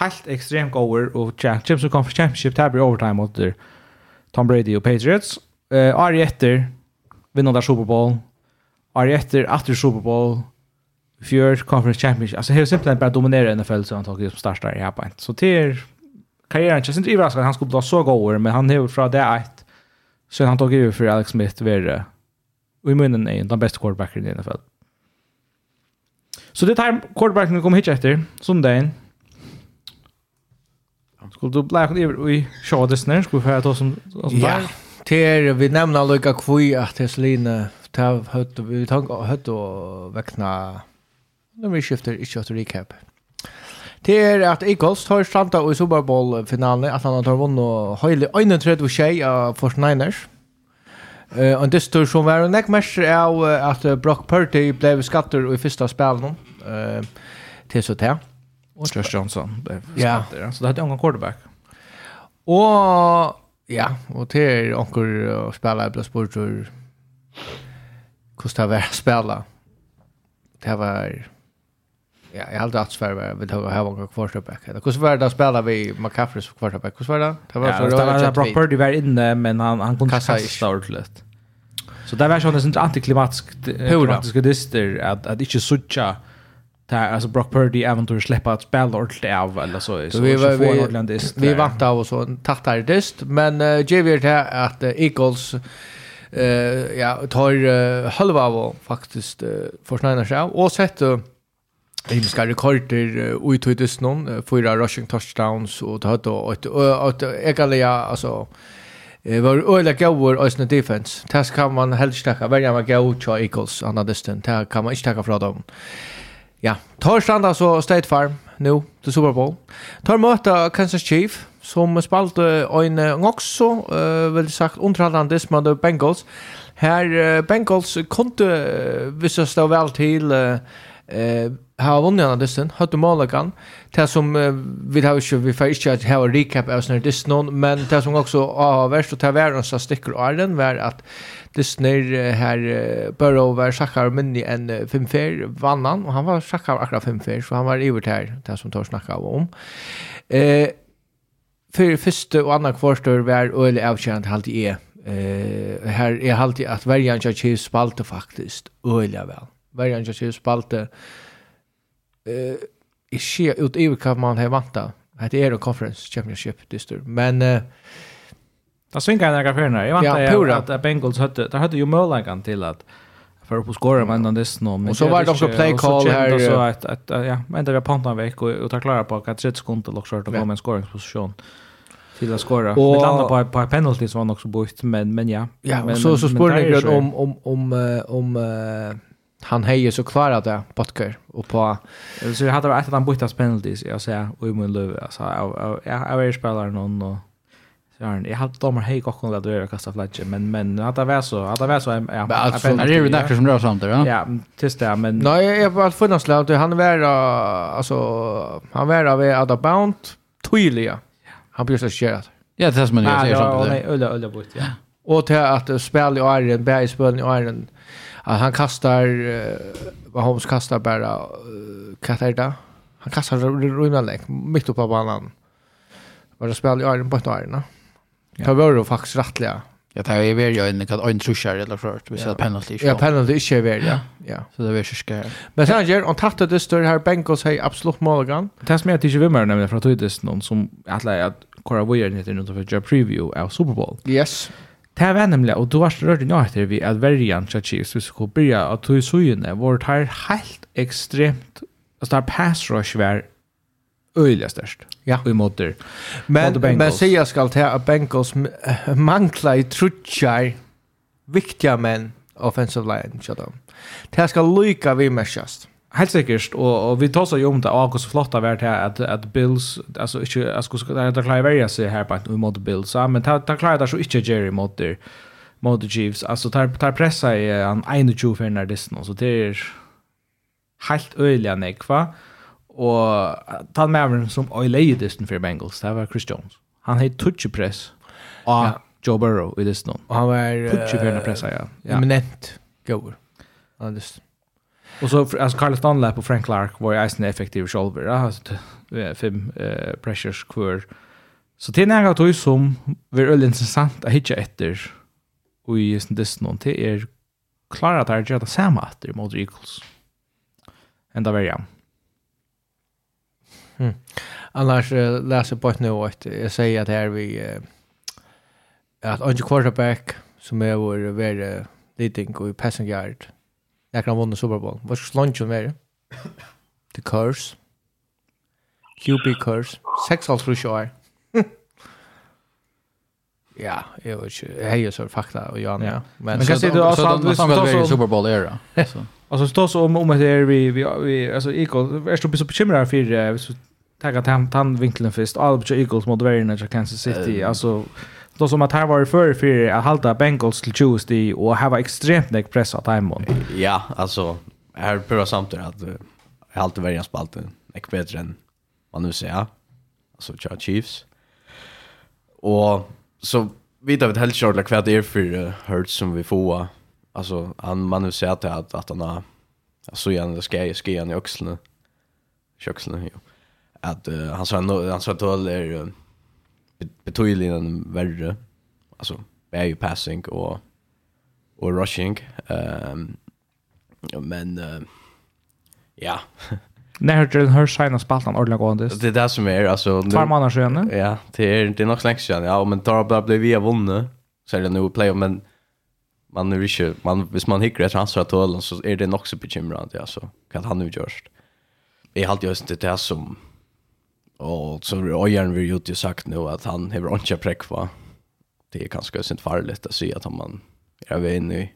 helt extremt goer och Champions Conference Championship tabby overtime mot Tom Brady och Patriots. Eh Ari efter vinner där Super Bowl. Ari efter efter Super Bowl fjör Conference Championship. Alltså helt simpelt bara dominera NFL så han tog som startar i Japan. Så till karriären känns inte överraskande. Han skulle bli så goer men han har från det ett så han tog över för Alex Smith vidare Och i munnen är den bästa quarterbacken i NFL. Så det här quarterbacken kommer hit efter, söndagen. Skulle du bli över i showdessinär? Skulle vi få ta som, som ja. där? Ter, vi nämner lika kvui att Heslina ta hött vi tar hött och väckna när vi skiftar inte att recap. Det att Eagles tar stranda i Super Bowl finalen att han har vunnit hela 31 tjej av 49ers. Eh och det står som var en näckmatcher av att Brock Purdy blev skatter i första spelet eh till så där. Och Josh Johnson blev skatter. Så det hade en quarterback. Och ja, och till onkel spelare blev sportur. Kostar väl spela. Det var Ja, jag hade att svär vi tog här var quarterback. Hur var det att spela vi McCaffrey som quarterback? Hur var det? Det var så det var Brock Purdy var inne men han han kunde kasta ordentligt. Så där var sån en antiklimatisk klimatisk dyster att att inte sucha där alltså Brock Purdy äventyr släppa att spela ordentligt av eller så så vi var vi ordentligt. Vi vant av och så en tattare dyst men Javier det att Eagles eh ja tar halva av faktiskt försnänar sig och sätter Himmelska rekorder ut i tog någon fyra rushing touchdowns og det hade ett ja, altså alltså var öliga gåvor och sin defense. Det kan man helst tacka välja med gå och Eagles andra distan. Det kan man inte tacka från dem. Ja, tar standa så State Farm nu till Super Bowl. Tar möta Kansas Chief som spalte en också uh, väl sagt underhållande med Bengals. Här uh, Bengals kunde vissa stå väl till uh, har vunnit den dysten, hade Malagan. Det som uh, vi har ju vi får inte att ha recap av sån dysten men det som också har värst och tar världen så sticker av den var att dysten här Burrow var schackar minni en fem fair vannan och han var schackar akkurat fem så han var ivert her, det som tar snacka om. Eh för första och andra kvarstår var öle avkänt halt i är Eh här är halvt att Varjan Chiefs spalte faktiskt öliga väl. Varjan Chiefs spalte eh ikke ut i hva man har vanta. Det är en conference championship dyster. Men eh Det svinkar en ägare förna. Jag vant ja, att, att Bengals hade, där hade ju möjligheten till att för upp och skåra med den dessen nå. Och så var det också play call här. Och så att, att, att ja, men det var panta en veck och, och ta klara på att 30 sekunder och skörta på med en skåringsposition till att skåra. Vi landade på på par penalty som var också bort, men, men ja. Ja, men, så, så spår ni om, om, om, om, om han hejer så klarar det Butker och på så hade det att han bytte penalties jag säger och i mun löv alltså jag jag är spelare någon och så han jag hade domar hej och kunde det kasta flaggen men men att det var så att det var så ja men det är ju nästan som rör sånt ja? Ja tills det men nej jag var för något slag han var alltså han var av out of bound tydliga han blir så skärd ja det är som man gör så nej ölla ölla bort ja. Och till att spela i Iron Bay spela i Iron att han kastar vad Holmes kastar bara Katarda. Han kastar runan lek mitt upp på banan. Var det spel i Iron på Iron. Ja. Det var ju faktiskt rättliga. Ja, det är väl ju en kan en trusher eller förut. Vi ser penalty. Ja, penalty är ju väl ja. Ja. Så det är ju ska. Men sen gör on tattet det står här Bengals hej absolut målgan. Det som jag tycker vi mer nämligen från Tudis någon som att lägga att Cora Weir heter någon för preview av Super Bowl. Yes. Det var nemlig, og du har rørt inn etter vi at verjan til Chiefs hvis vi byrja at du i sujene var det her helt ekstremt altså det her pass rush var øyelig størst ja. i måter men, men sier jeg skal til at Bengals mangler i trutjar viktige menn offensive line til dem det skal lykke vi mest Helt säkert och, och vi tar så ju om det och så flotta vart här att att Bills alltså inte jag ska det där klarar välja sig här på att vi mot Bills men ta ta klarar det så inte Jerry mot det mot the Chiefs alltså tar tar pressa i en 21 för när det så det är helt öliga nekva och ta med som öliga distan för Bengals det var Chris Jones han hade touch press och ja. Joe Burrow i distan och han var touch för när pressa ja, ja. eminent går. Ja, just. Och så alltså Carlos Dunlap och Frank Clark var ju en effektiv shoulder. Ja, Alltså fem eh, pressures kvar. Så det är något då som är väldigt intressant att hitta efter. Och i just det någon till är klara att det är samma efter mot Eagles. Ända värjan. Mm. Annars uh, läser på ett nu att jag säger att här vi uh, att Ange Quarterback som är vår värre leading och passing yard Jag kan vinna Super Bowl. Vad ska lunchen vara? The Curse. QB Curse. Sex all through shore. Ja, jag vet inte. Hej så fakta och Jan. Ja. Men, men kan se du alltså att vi i så Super Bowl era. Så. Alltså står så om om att det är vi vi vi alltså Eagles är så så bekymrad för så tagga tant tant vinkeln först. All Eagles mot Varina Kansas City. Alltså så som att här var det för för att halta Bengals till Tuesday och ha var extremt näck press att time on. Ja, alltså här på samt att jag halta värjan spalten näck bättre än man nu säger. Alltså Charles Chiefs. Och så vet vi helt klart vad det är för Hurts som vi får. Alltså han man nu säger att att, att han har alltså igen ska jag ska igen i Köxeln ju. Att uh, han sa han sa att det är betydligen värre. Alltså är passing och och rushing. Ehm um, men uh, ja. När har Jalen Hurts signa spaltan ordentligt gående? Det är det som är alltså två månader sedan. Ja, det är det är nog länge sedan. Ja, men tar bara blev vi vunnit så är det nu play men man är inte man hvis man hickar ett transfer till så är det nog så bekymrande alltså kan han nu görst. Jag har alltid just det där som Och så har Ojern vi ju sagt nu att han har inte präck på. Det är kanske sent farligt att se att man är av en ny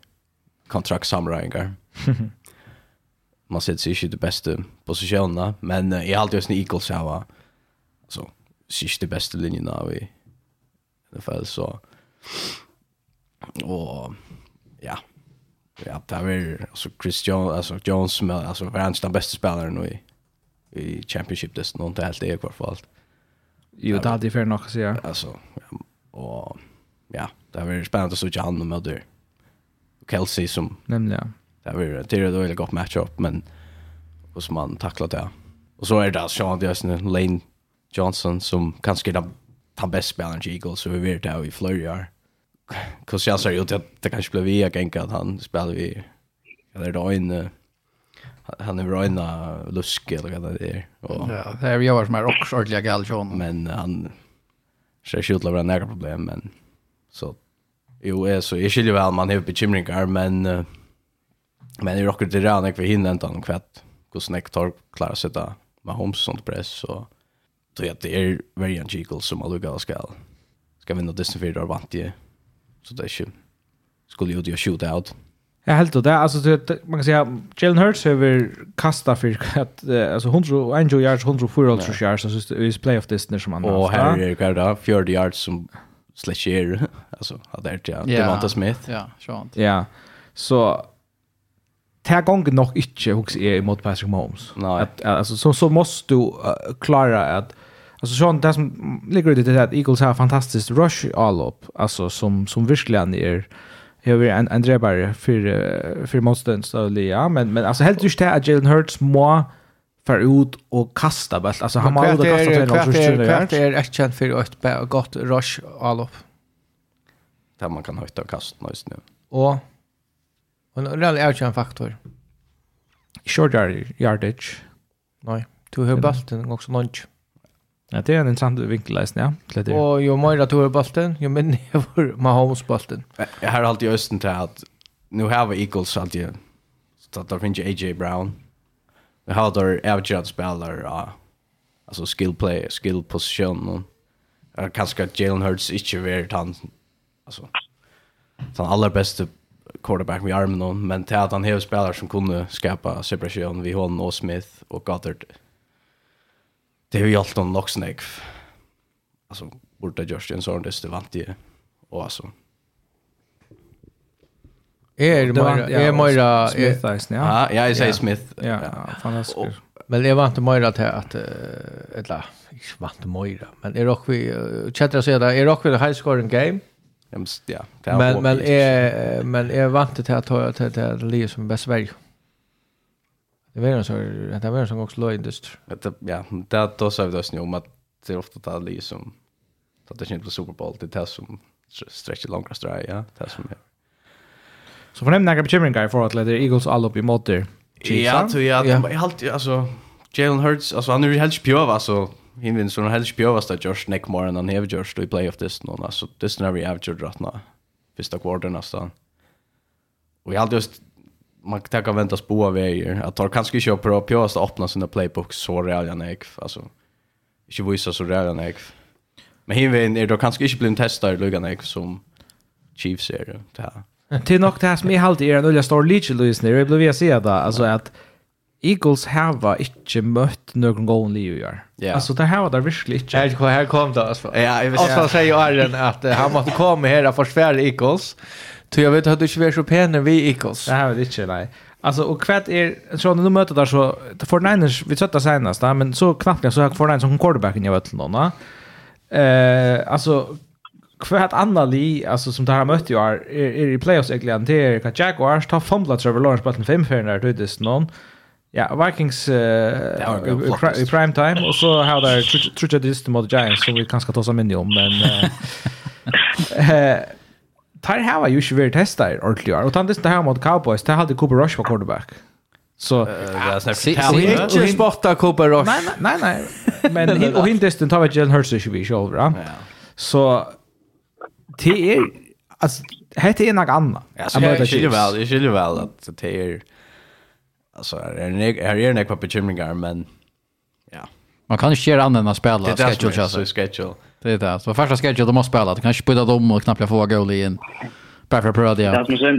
kontraktsamröringar. man sitter sig inte i de bästa positionerna, men jag har alltid en Eagles här va. Så sist de bästa linjerna av i NFL så och ja ja, det är alltså Chris Jones, alltså Jones, alltså var han den bästa spelaren i i championship det är inte helt det i alla fall. Jo, det hade ju för något att säga. Alltså, ja, och ja, det var spännande att se han med det. Kelsey som nämligen. Det var det är då ett gott matchup men och som man tacklat det. Och så är det Sean Dyson Lane Johnson som kanske är den den bästa spelaren i Eagles så vi vet det i Florida. Kus jag sa ju att det kanske blev vi jag tänker att han spelade vi eller då inne han är röna luske eller vad det är. Och ja, det är jag som är också ordliga galjon. Men han ser ju ut att vara några problem men så jo är så är ju väl man har bekymringar men men det rockar det ran jag vill hinna inte han kvätt. Hur snäck tar klara sig där med Holmes sånt press så tror jag det är very Jekyll som alltså gal skall ska vinna Disney för vant ju. Så det är ju skulle ju det shoot out. Jag helt det alltså det man kan säga Jalen Hurts över kasta för att alltså 100 yards 104 yards så just is play of this när som har. Och här är det där 40 yards som slasher alltså hade det ja Devonta Smith. Ja, sånt. Ja. Så tar gång nog inte hooks är mot Patrick Mahomes. Att alltså så så måste du klara att Alltså sånt det som ligger det där Eagles har fantastiskt rush all up alltså som som verkligen är har vi en, en drevare för, för motståndsliga. Men, men alltså helt just det att Jalen Hurts må för ut och kasta bäst. Alltså han må ut och kasta till någon sorts tjurna. Kvart är ett känt för ett gott rush all upp. Där man kan höjta och kasta just nu. Och en rally är en faktor. Short yardage. Nej, du har bulten också lunch. Ja, det är en intressant vinkel läsning, ja. Kläder. Och ju mer att har bollen, ju mindre var Mahomes bollen. Jag har alltid östen till att nu har vi Eagles alltid. Så att där finns ju AJ Brown. Vi har där avgörande spelare, alltså skill play, skill position. Och kanske att Jalen Hurts inte är han, alltså, den allra bästa quarterback med armen, men till att han har spelare som kunde skapa separation vid honom och Smith och Goddard. Mm det har ju allt om nog. Alltså borta just en sån det vant det och alltså Er är mer är Smith, ja. Ja, jag sier Smith. Ja, fantastisk. Men jag vant inte till att eller inte vant Moira, men är dock vi chatta så där är också vi high scoring game. Ja, men men är men är vant till att ta till det som bäst Sverige. Det var en sån det var en sån också löjndust. Det ja, det då så vi då snö om att det är ofta där liksom så att det inte blir Super Bowl det är det som stretcher långa sträck, ja, det är som ja. Så för nämna några bekymringar för att leda Eagles all upp i motor. Ja, så ja, jag har alltid alltså Jalen Hurts alltså han är ju helst pjöva alltså han vinner så han helst pjöva så Josh Neckmore och han har Josh då i playoff this någon alltså this när vi avgjort gjort rätt nå. Första kvarten nästan. Och jag har alltid just man kan tacka väntas på vägar att tar kanske köpa på pjås att öppna sina playbooks så real jag nej alltså inte visa så real jag men hinvin är då kanske inte blir en testare lugan jag som Chiefs är det här. Till nog det här som jag i är en ulla stor leachelösning, jag blev att säga det, alltså att Eagles hava inte mött någon gång liv i år. Alltså det här var det virkelig inte. Här, här kom det alltså. Ja, jag vill säga. Säger ju Arjen att han måste komma här och försvära Eagles. Så jag vet att du inte är så pene vi Eagles. Det här vet inte, nej. Alltså, och kvart är, så när du möter där så, Fortniners, vi tröttar senast, men så knappt så har den som quarterbacken jag vet någon. Eh, alltså, kvart andra li, alltså som det här mötte jag är, är i playoffs egentligen, det är kan Jaguars tar fumblat Trevor Lawrence Button 5 för när du är någon. Ja, Vikings i prime time och så har där tror jag det mot Giants som vi kanske ta oss minne om men eh tar här var ju inte varit testar ordentligt och tant det här mot Cowboys det hade Cooper Rush på quarterback. Så det är inte sporta Cooper Rush. Nej nej nej. Men och inte den tar vi Jalen Hurts så vi kör va. Så det är alltså hette är något annat. Ja, jag skiljer väl, jag skiljer väl att det är alltså är här är det några bekymringar men ja. Man kan ju köra annan än att spela schedule alltså schedule. Det är det. Så första schedule de måste spela, du kan inte spela dem och knappt få goal in. Bara för att pröva det. Det är som en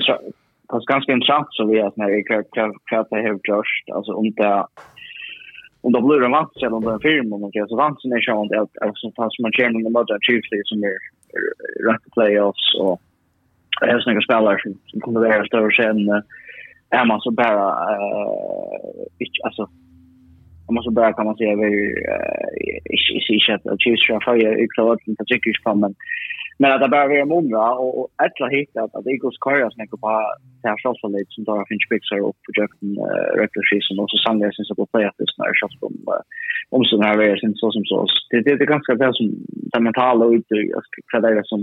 Det är ganska intressant så vi att när vi kan ta helt först, alltså om det om det blir en vans eller om det är en film om det är så vansen är sånt att alltså fast man känner med mother chiefly som är rätt playoffs och det är snäga spelare som kommer vara större sen är man så bara eh alltså om man så bara kan man säga vi över i att att Chiefs från förra utklarat inte tycker jag men men att det bara är många och ett har hittat att Eagles Korea snack på det här shots lite som då finns pixar upp på Jackson regular season och så Sunday syns så på play att det snär shots om om så här är sen så som så. Det det är ganska väl som det mentala ut alltså kvar där som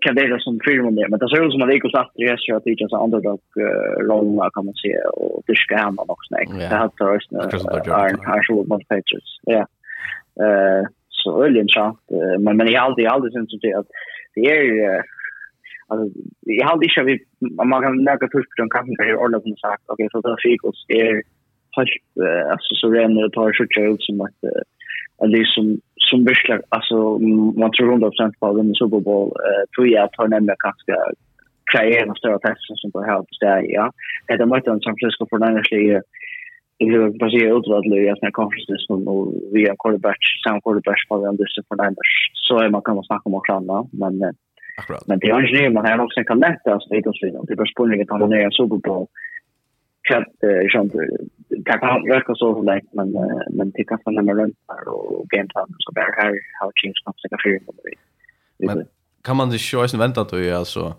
kan det som filmen men det ser ut som att Eko satt i SJ att det är så underdog-roll kan man se och det ska hända också nej. Det har tagits nu har så många Patriots. ja. Eh så öljen så men men jag har aldrig, aldrig syns det att det är alltså jag har aldrig vi man kan lägga tusch på den kampen för alla som sagt. Okej så det fick oss är helt alltså så ren det tar så ut som att det som som verkligen alltså man tror runt av på den Super Bowl eh tror jag att han nämligen kanske kreera en större test som på här på stället ja. Det är mycket som Francisco för den här i hur bara ser ut vad det är när konferensen som och vi har quarterback sound quarterback på den där för den så är man kan man snacka om och klandra men Akkurat. Men det är ju man har också en kalender så det är ju så det är bara spårningen på den här Super Bowl. Chat eh sånt kan han röka så lätt men men det kan att när runt här och game plan ska vara här how change snabbt ska fyra på det. Men kan man det ju sen vänta då alltså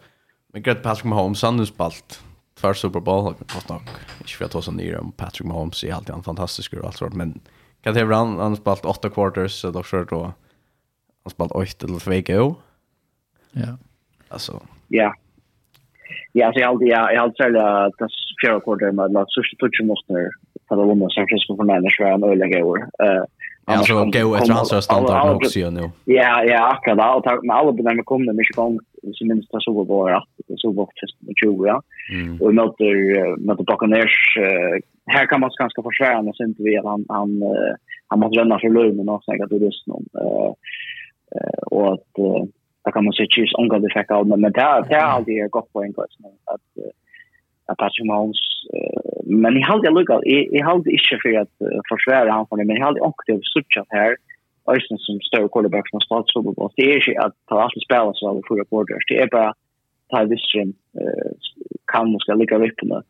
med Greg Patrick Mahomes han nu spalt tvär Super Bowl och fast nog inte för att ta sån ner om Patrick Mahomes är alltid en fantastisk och allt sånt men kan det vara han, han spalt åtta quarters så då kör då han spalt 8 eller 2 go. Ja. Alltså. Ja. Ja, så jag alltid jag hade själv att det fjärde kortet med att så shit touch måste när för att vinna San Francisco för Niners var en öliga år. Eh Alltså så gå ett transfer standard också ju nu. Ja, ja, akkurat. Och tack med alla de kommer mycket gång som minst så har så att så vart just 20 ja. Och möter möter Buccaneers här kan man ganska försvara så sen vi han han han måste ränna för lönen och säga att det är just någon eh och att där kan man se cheers om går det fick av men det är det är alltid gott poäng alltså att att Patrick Mahomes men i halde jag lukar i halde inte för att försvara han för men i halde också det suchat här Östen som större quarterback som har start Super Bowl. Det är inte att ta alltid spela så av fyra quarters. Det är bara ta visstrim kan och ska ligga upp på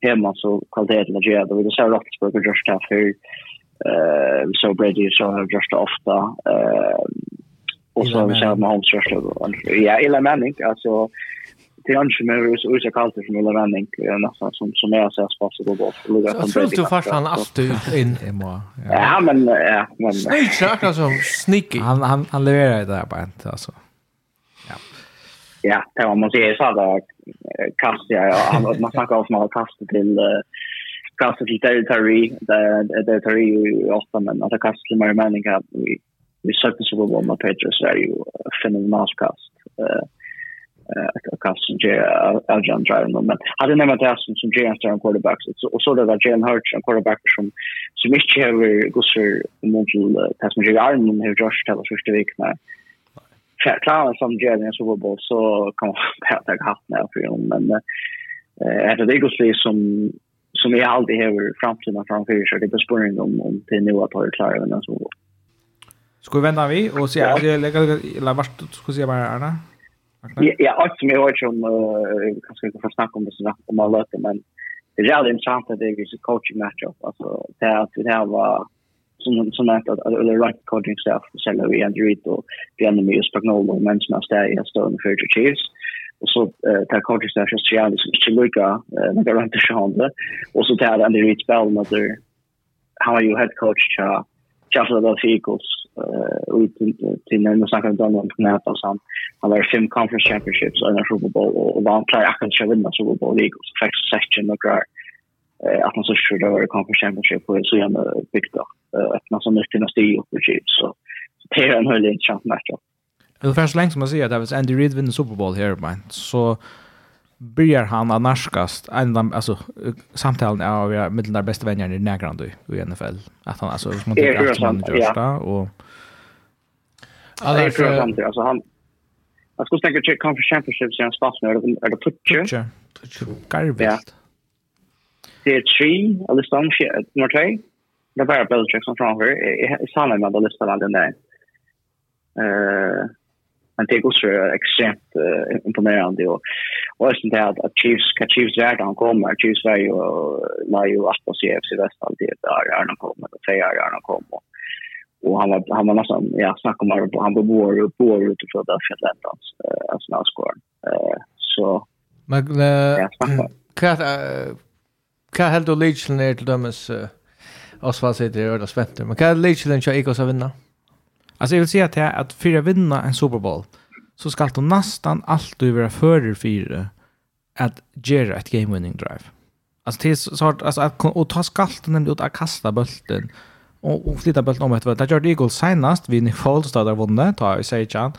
hemma så kvaliteten är det. Vi ser Roethlisberger och Josh Taffy. Vi såg Brady så har Josh ofta. Och så vi ser med Holmes och ja, illa mening alltså det är inte mer så så kallt som illa mening nästan som som är så spassar då bort. Jag tror du fast han alltid in Emma. Ja, men ja, men snyggt sagt alltså sneaky. Han han han levererar det där bara inte alltså. Ja. Ja, det var man säger så där kasta jag han man snackar om att kasta till kasta till territory där där territory ofta men att kasta till mer mening att vi sökte så Bowl med Patriots är ju fenomenalt kast. kast som ger Aljan Driver. Men hade nämnt det som, som ger en större så Och så det där Jalen Hurts, en quarterback som, som inte har gått för mot det som ger armen hur Josh Taylor första veckan. Klarar som ger en Super Bowl så kan man bara ta hatt med för honom. Men äh, det är Eagles som som jag alltid har framtiden framför sig. Det är på om, om till nu att ha det klara. Men alltså, Ska vi vända vi och se att det lägger eller vart ska se bara Arna? Ja, allt som jag har om kanske inte får snacka om det så om alla det men det är jävligt intressant att det är ett coaching matchup. Alltså det är att det här var som som att att eller right coaching staff så säljer vi Andrew och vi ändå med Spagnolo och men som människorna där i Stone för Chiefs och så tar coaching staff just jävligt som skulle lucka när det runt det och så tar Andrew spel med han var ju head coach Chaffle da Eagles eh ut till när man snackar om om knäpp och sånt. Han var fem conference championships och en Super Bowl och vann play jag kan köra vinna Super Bowl Eagles faktiskt section och grar. Eh att man så skulle det var conference championship och så igen byggt upp öppna som nytt dynasti och Chiefs så det är en höll intressant match. Det var så länge som man säger att Andy Reid vinner Super Bowl här men så börjar han att narskast en av alltså samtalen är av er mellan där bästa vänner i Nägrand i NFL att han alltså som tycker att han gör det och Alltså alltså han Jag skulle tänka check conference championships i hans fast nu är det Tutcher. Tutcher. Garvet. Det är tre, eller stan nummer tre. Det var Belichick som framför. I samma med att listan den där. Eh men det går så extremt uh, imponerande och och är det att att Chiefs kan Chiefs där han kommer Chiefs var ju la ju att på CFC väst alltid där är han kommer och säger är han kommer och han var han var nästan ja snackar om att han var bor och bor utifrån där för att eh alltså när skor eh så men kat kat helt och legion ner till dömes Osvald sitter och är spänter. Men kan Leichelin köra Ikos att vinna? Alltså jag vill säga till att för att vinna en Super Bowl så ska du nästan alltid vara före fyra att göra ett game winning drive. Alltså det är så att alltså att och ta skalten nämligen ut att kasta bollen och, och flytta bollen om ett. Det gjorde Eagles senast vid Nick Foles där vunnit tar jag säger Jan.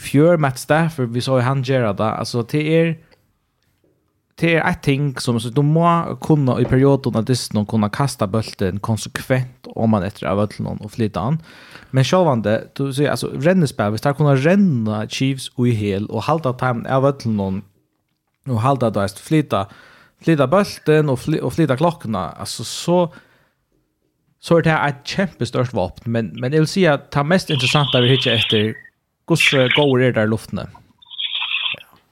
Fjör Matt Stafford vi såg han göra det. Alltså det är det är ett ting som så du må kunna i perioden att det någon kunna kasta bollen konsekvent om man efter av någon och flytta han. Men självande, du ser alltså rennespel, visst här kunna renna Chiefs och i hel och halta time av någon och halta då flytta flytta bulten och, fly, och flytta klockorna. Alltså så så är det här ett kämpestörst vapen. Men, men jag vill säga att det mest intressanta vi hittar efter hur går är där luften.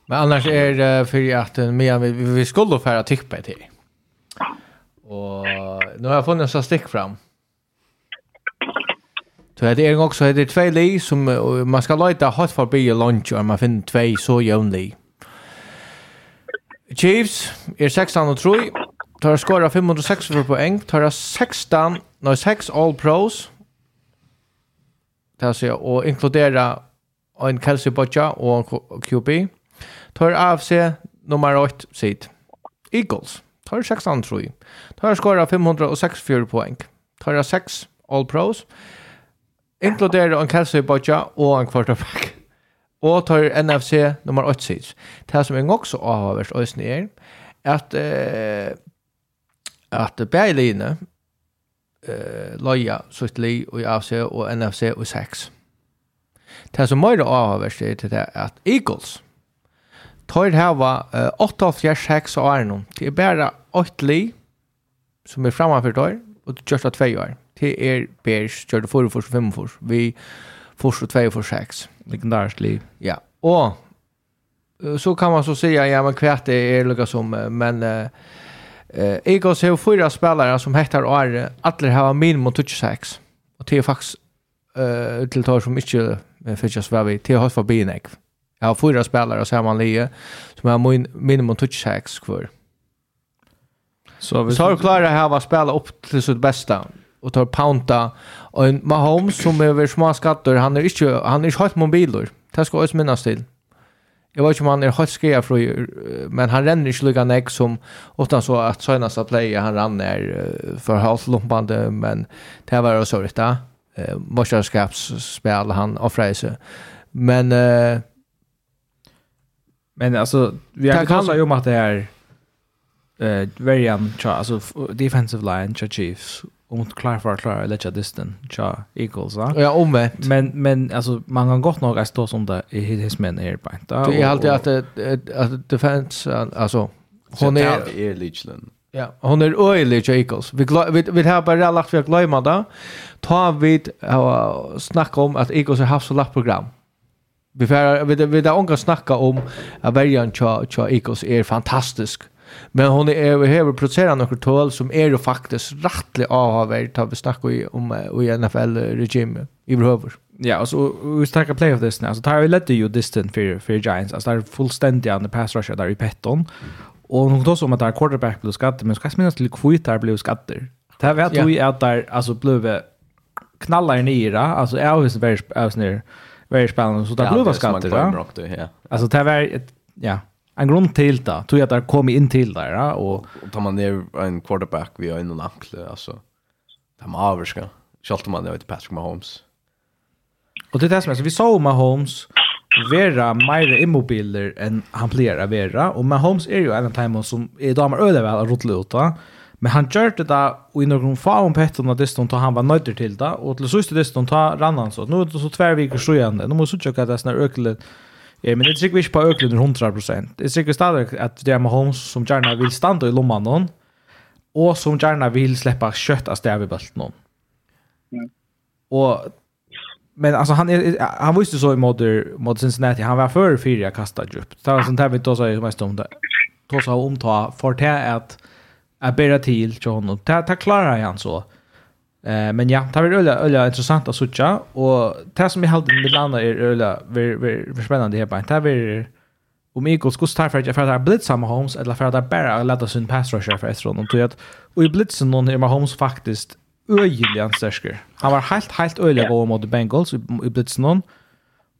Men annars är det för att men vi, vi skulle färra tippa till. Och nu har jag funnit en stick fram. Så det är också det är två li som man ska leta hot förbi lunch och man finner två så jämnli. Chiefs är 16 och 3. Tar skora 506 för poäng. Tar 16, nej 6 all pros. Tar sig och inkludera en Kelsey Boccia och QB. Tar AFC nummer 8 sitt. Eagles. Tar 16 tror jag. Tar skora 506 för poäng. Tar 6 all pros. Inkludere en kalsøybodja og en quarterback. Og tar NFC nummer 8 sids. Det som jeg også og øyne er, at eh, at Berline eh, loja sitt li og i AFC og NFC og 6. Det som er avhåverst er til det at Eagles tar hava eh, 8 av 4, 6 og Arnon. Det er bare 8 li som er framfor tar, og det gjørs av 2 år til er Bears, 4 forrige for 25 for, vi for 2 for 6. Legendariskt liv. Ja, og så kan man så säga, ja men kvärt är lika som, men eh, eh, Eagles har fyra spelare som heter Are, alla har minimum 26. Och det är faktiskt eh, till tar som inte eh, fitchas vad vi, det har förbi en Jag har fyra spelare så har man lie som har min, minimum 26 kvar. Så, vi så har du klarat att spela upp till sitt bästa och tar pounta och en Mahomes som är små skatter han är inte han är helt mobiler det ska också minnas till jag vet inte om han är helt skrev för men han ränner inte lika näck som utan så att senaste play han rann är för halslumpande men det var så rätt. där eh mästerskapsspel han offrade sig men eh, men alltså vi har kallat ju om att det är eh varian, alltså defensive line, Chiefs om att klar för att klara lägga distan tja Eagles va. Ja, omvänt. Men men alltså man kan gott nog att stå som där i his men är på inte. Det är alltid att att defense alltså hon är är Lichland. Ja, hon är öjlig till Eagles. Vi, vi, vi har bara lagt för att glömma det. Ta vid och snacka om att Eagles har haft så lagt program. Vi, vi, vi, vi har ångat snacka om att värjan till Eagles är fantastisk. Men hon är behöver producera några tål som är ju faktiskt rättligt avhavert har vi snackar i om i NFL regime i behöver. Ja, alltså vi snackar play of this nu. Alltså tar vi lätt ju distant för för Giants. Alltså där fullständigt on the pass rusher där i Petton. Och hon då som att där quarterback blev skatter, men ska minnas till kvitt där blev skatter. Det här vet du ju att där alltså blev knallar ner, alltså är hus väldigt väldigt ner. Väldigt spännande. Så där blev skatter. Alltså det var ett ja, en grund till det. Tror jag att det in till där ja? och och tar man ner en quarterback vi har en och ankle alltså. Det är maverska. Schalt man det Patrick Mahomes. Och det är det som är så vi såg Mahomes vera mer immobiler än han plerar vera och Mahomes är ju en av de som är damer öde väl att rotla ut. Men han gjorde det och i noen fall om Petterna dessutom tog han var nøyder til det til till sist ta rann han så Nå er det så tvär veckor så nå må måste jag att det er såna økelig, Eh, men det tycker vi inte på öklen 100%. Det tycker stadigt att det är Mahomes som gärna vill stanna i lomman någon och som gärna vill släppa kött av stäv i bulten någon. Mm. Och men alltså han är, han var ju så i moder mot Cincinnati. Han var för fyra kasta djupt. Det var sånt här vi då sa ju mest om det. Då sa omta för det att att bära till John honom. ta klarar han så. Eh men ja, det var öliga öliga intressant att söka och det som vi hade med landa är öliga ver ver spännande här på. Det var om Eagles skulle ta för att för att blitza med Holmes eller för att bara låta sin pass rusher för ett rond och att och i blitzen någon är Holmes faktiskt öjligen stärker. Han var helt helt öjlig yeah. mot Bengals i blitzen någon.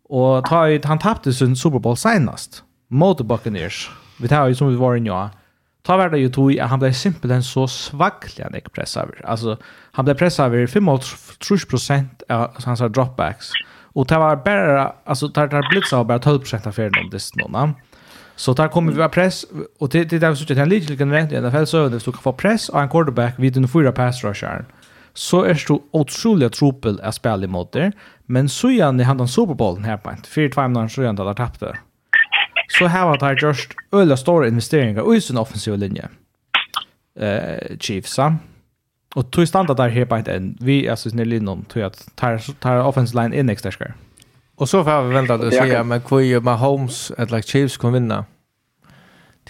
Och ta han tappade sin Super Bowl senast mot Buccaneers. Vi tar ju som vi var i nu. Ta var det ju tog att han blev simpelthen så svaglig han inte press över. Alltså, han blev pressad över 5-3% av hans dropbacks. Och det var bara, alltså det har blivit så bara 12% av färden om det någon. Så där kommer vi vara press och det det där så det är lite generellt i alla fall så det kan få press och en quarterback vid den fyra pass rusharen. Så är det otroligt truppel att spela emot det. Men så gärna han den Super Bowl här på. 4-2 när så gärna där tappade så har han gjort øyla stora investeringar i sin offensiva linje. Eh, Chiefs, Og tog standa där här på en enn. Vi er så snill innom, tog att tar, tar offensive line inn ekstra skar. Og så får vi vente at du sier, men hvor er Mahomes, et lag Chiefs, kan vinna?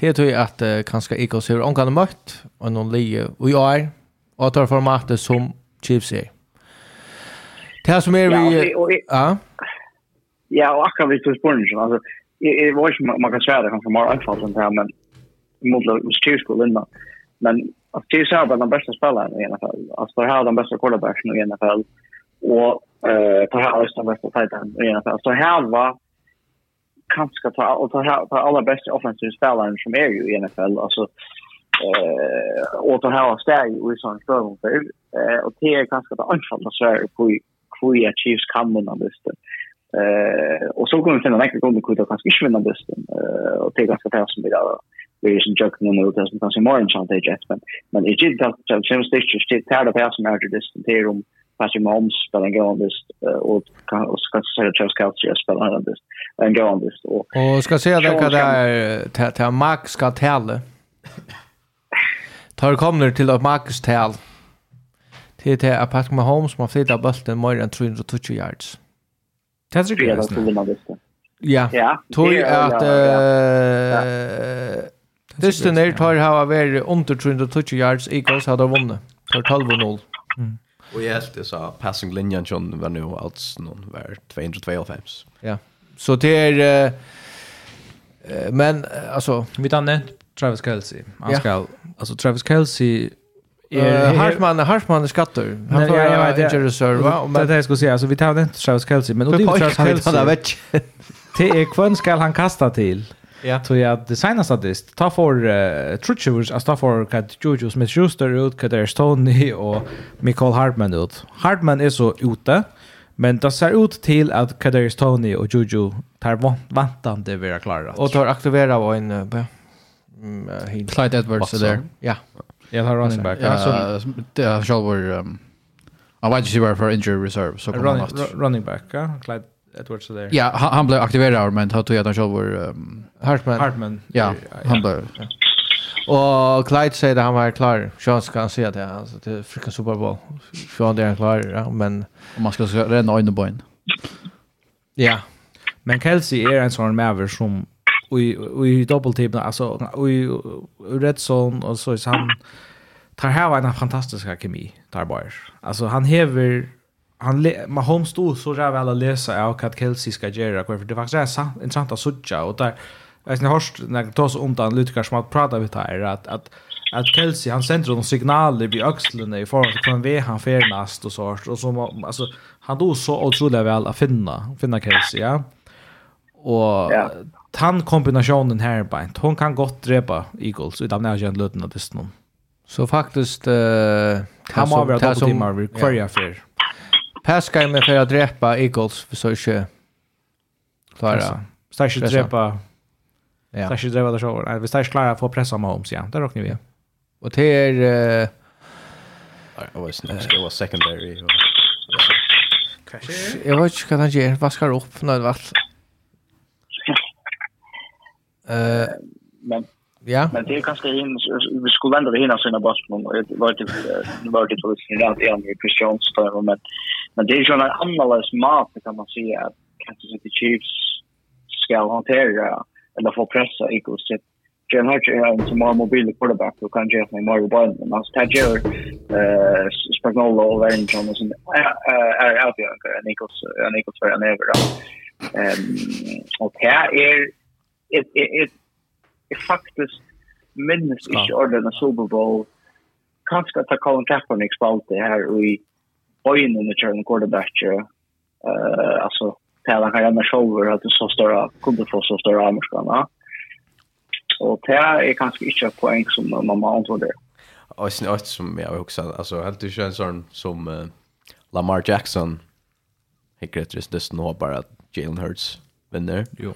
Det tror jag att uh, kanske Eagles har omgående mött och någon lige, och jag är och tar formatet som Chiefs är. Det här som er vi... Ja, Ja, og akkurat vi tog spør, altså, jag vet inte man kan säga det kanske mer anfall än det här men mot Chiefs skulle vinna. Men att Chiefs har den bästa spelaren i NFL. Att för här den bästa quarterbacken i NFL och eh för här den bästa tajten i NFL. Så här var kanske ta och ta ta alla bästa offensive spelaren som är ju i NFL alltså eh och ta här steg i sån storm för eh och det är kanske det anfall så är på hur Chiefs kan vinna listan. Eh Eh och så kommer vi finna några gånger kunde kanske inte vinna bussen eh och det är ganska fast med där. Vi är ju joke nu och det kanske mer än chans det men men det är gick att jag sen stitch just det där på som är det det rum om ju moms på den gång this och och ska säga Charles Kelsey couch just på den just en this och och ska säga det vad det är till max ska tälla. Tar kommer till att max tälle. Till till att Patrick Mahomes man flyttar bulten mer än 320 yards. Det tycker jag är Ja, ja tog att Dysten er tar hava vært under 320 yards, Eagles hadde vunnet. Tar 12-0. Og jeg helt sa passing linjen John var nu alls noen var 252. Ja, så det er men alltså vi tar nämnt Travis Kelce. Han ska alltså Travis Kelce Er, Hartmann, Hartmann är skattor. Han får jag vet inte reserva. Det är det jag skulle säga. Alltså, vi tar inte Travis Kelce. Men det är Travis Kelce. Det är kvön ska han kasta till. Ja. Så jag designar statist. Ta för uh, Trutchevers, alltså ta för Kat Jojo Smith Schuster ut, Kat Stoney och Michael Hartman ut. Hartman är så ute. Men det ser ut till att Kadarius Tony och Juju tar vantande vara klara. Och tar aktivera av en uh, Clyde Edwards där. Ja. Ja, han har running back. Ja, så det är själv vår I wide receiver for injury reserve så kommer han running back, ja. Clyde Edwards där. Ja, han blev aktiverad men han tog att han själv vår Hartman. Hartman. Ja, han blev. Och Clyde säger att han var klar. Sean ska han säga det. Alltså, det är frukans Super Bowl. Sean är han klar, ja. Men... Om man ska renna ögonen på en. Ja. Men Kelsey är en sån mäver som och i dubbeltid alltså och Redson och så är han tar här en fantastisk kemi där bara. Alltså han häver han Mahomes stod så där väl att läsa av Kat Kelsey ska göra för det faktiskt är sant intressant att söka och där Jag har hört när det tar så ont an som att prata vid här att, att att Kelsey han sänder någon signaler vid axeln i förhållande till från V han färnast och så och så alltså han då så otroligt väl att finna finna Kelsey ja. Och ja. Tan kombinationen här bara. Hon kan gott drepa Eagles utan när jag löten av distan. Så faktiskt eh kan han har som på timmar vi kvar affär. Pascal med för att drepa Eagles för så inte klara. Stash drepa. Ja. Stash drepa det så. Nej, vi stash klara få pressa Mahomes ja. Där rockar vi. Och det är eh I was secondary. Kanske. Jag vet inte vad han gör. Vaskar upp när det vart Eh men ja. Men det är ganska in vi skulle ändå hinna sina bollen och det var det var det så att igen med Christian Stone men men det är ju en annorlunda mat kan man säga att Kansas City Chiefs ska hantera eller få pressa i kostyp Jan Hutch är en som har mobil quarterback och kan ge mig mer Biden. Men så tar eh Spagnuolo och Warren Johnson är är outbjörkare än Eagles för en över. Ehm och här är jeg faktisk minnes ikke ordene Super Bowl. Kanskje at Colin Kaepernick spalte her i øynene til en quarterback. Uh, altså, til han kan gjerne sjåver at det så større, kunne få så større amerikanere. Og det er kanskje ikke et poeng som man må antå det. Og sin øyne som jeg også, altså, helt ikke en sånn som uh, Lamar Jackson, hikker etter det nå bare at Jalen Hurts vinner. Jo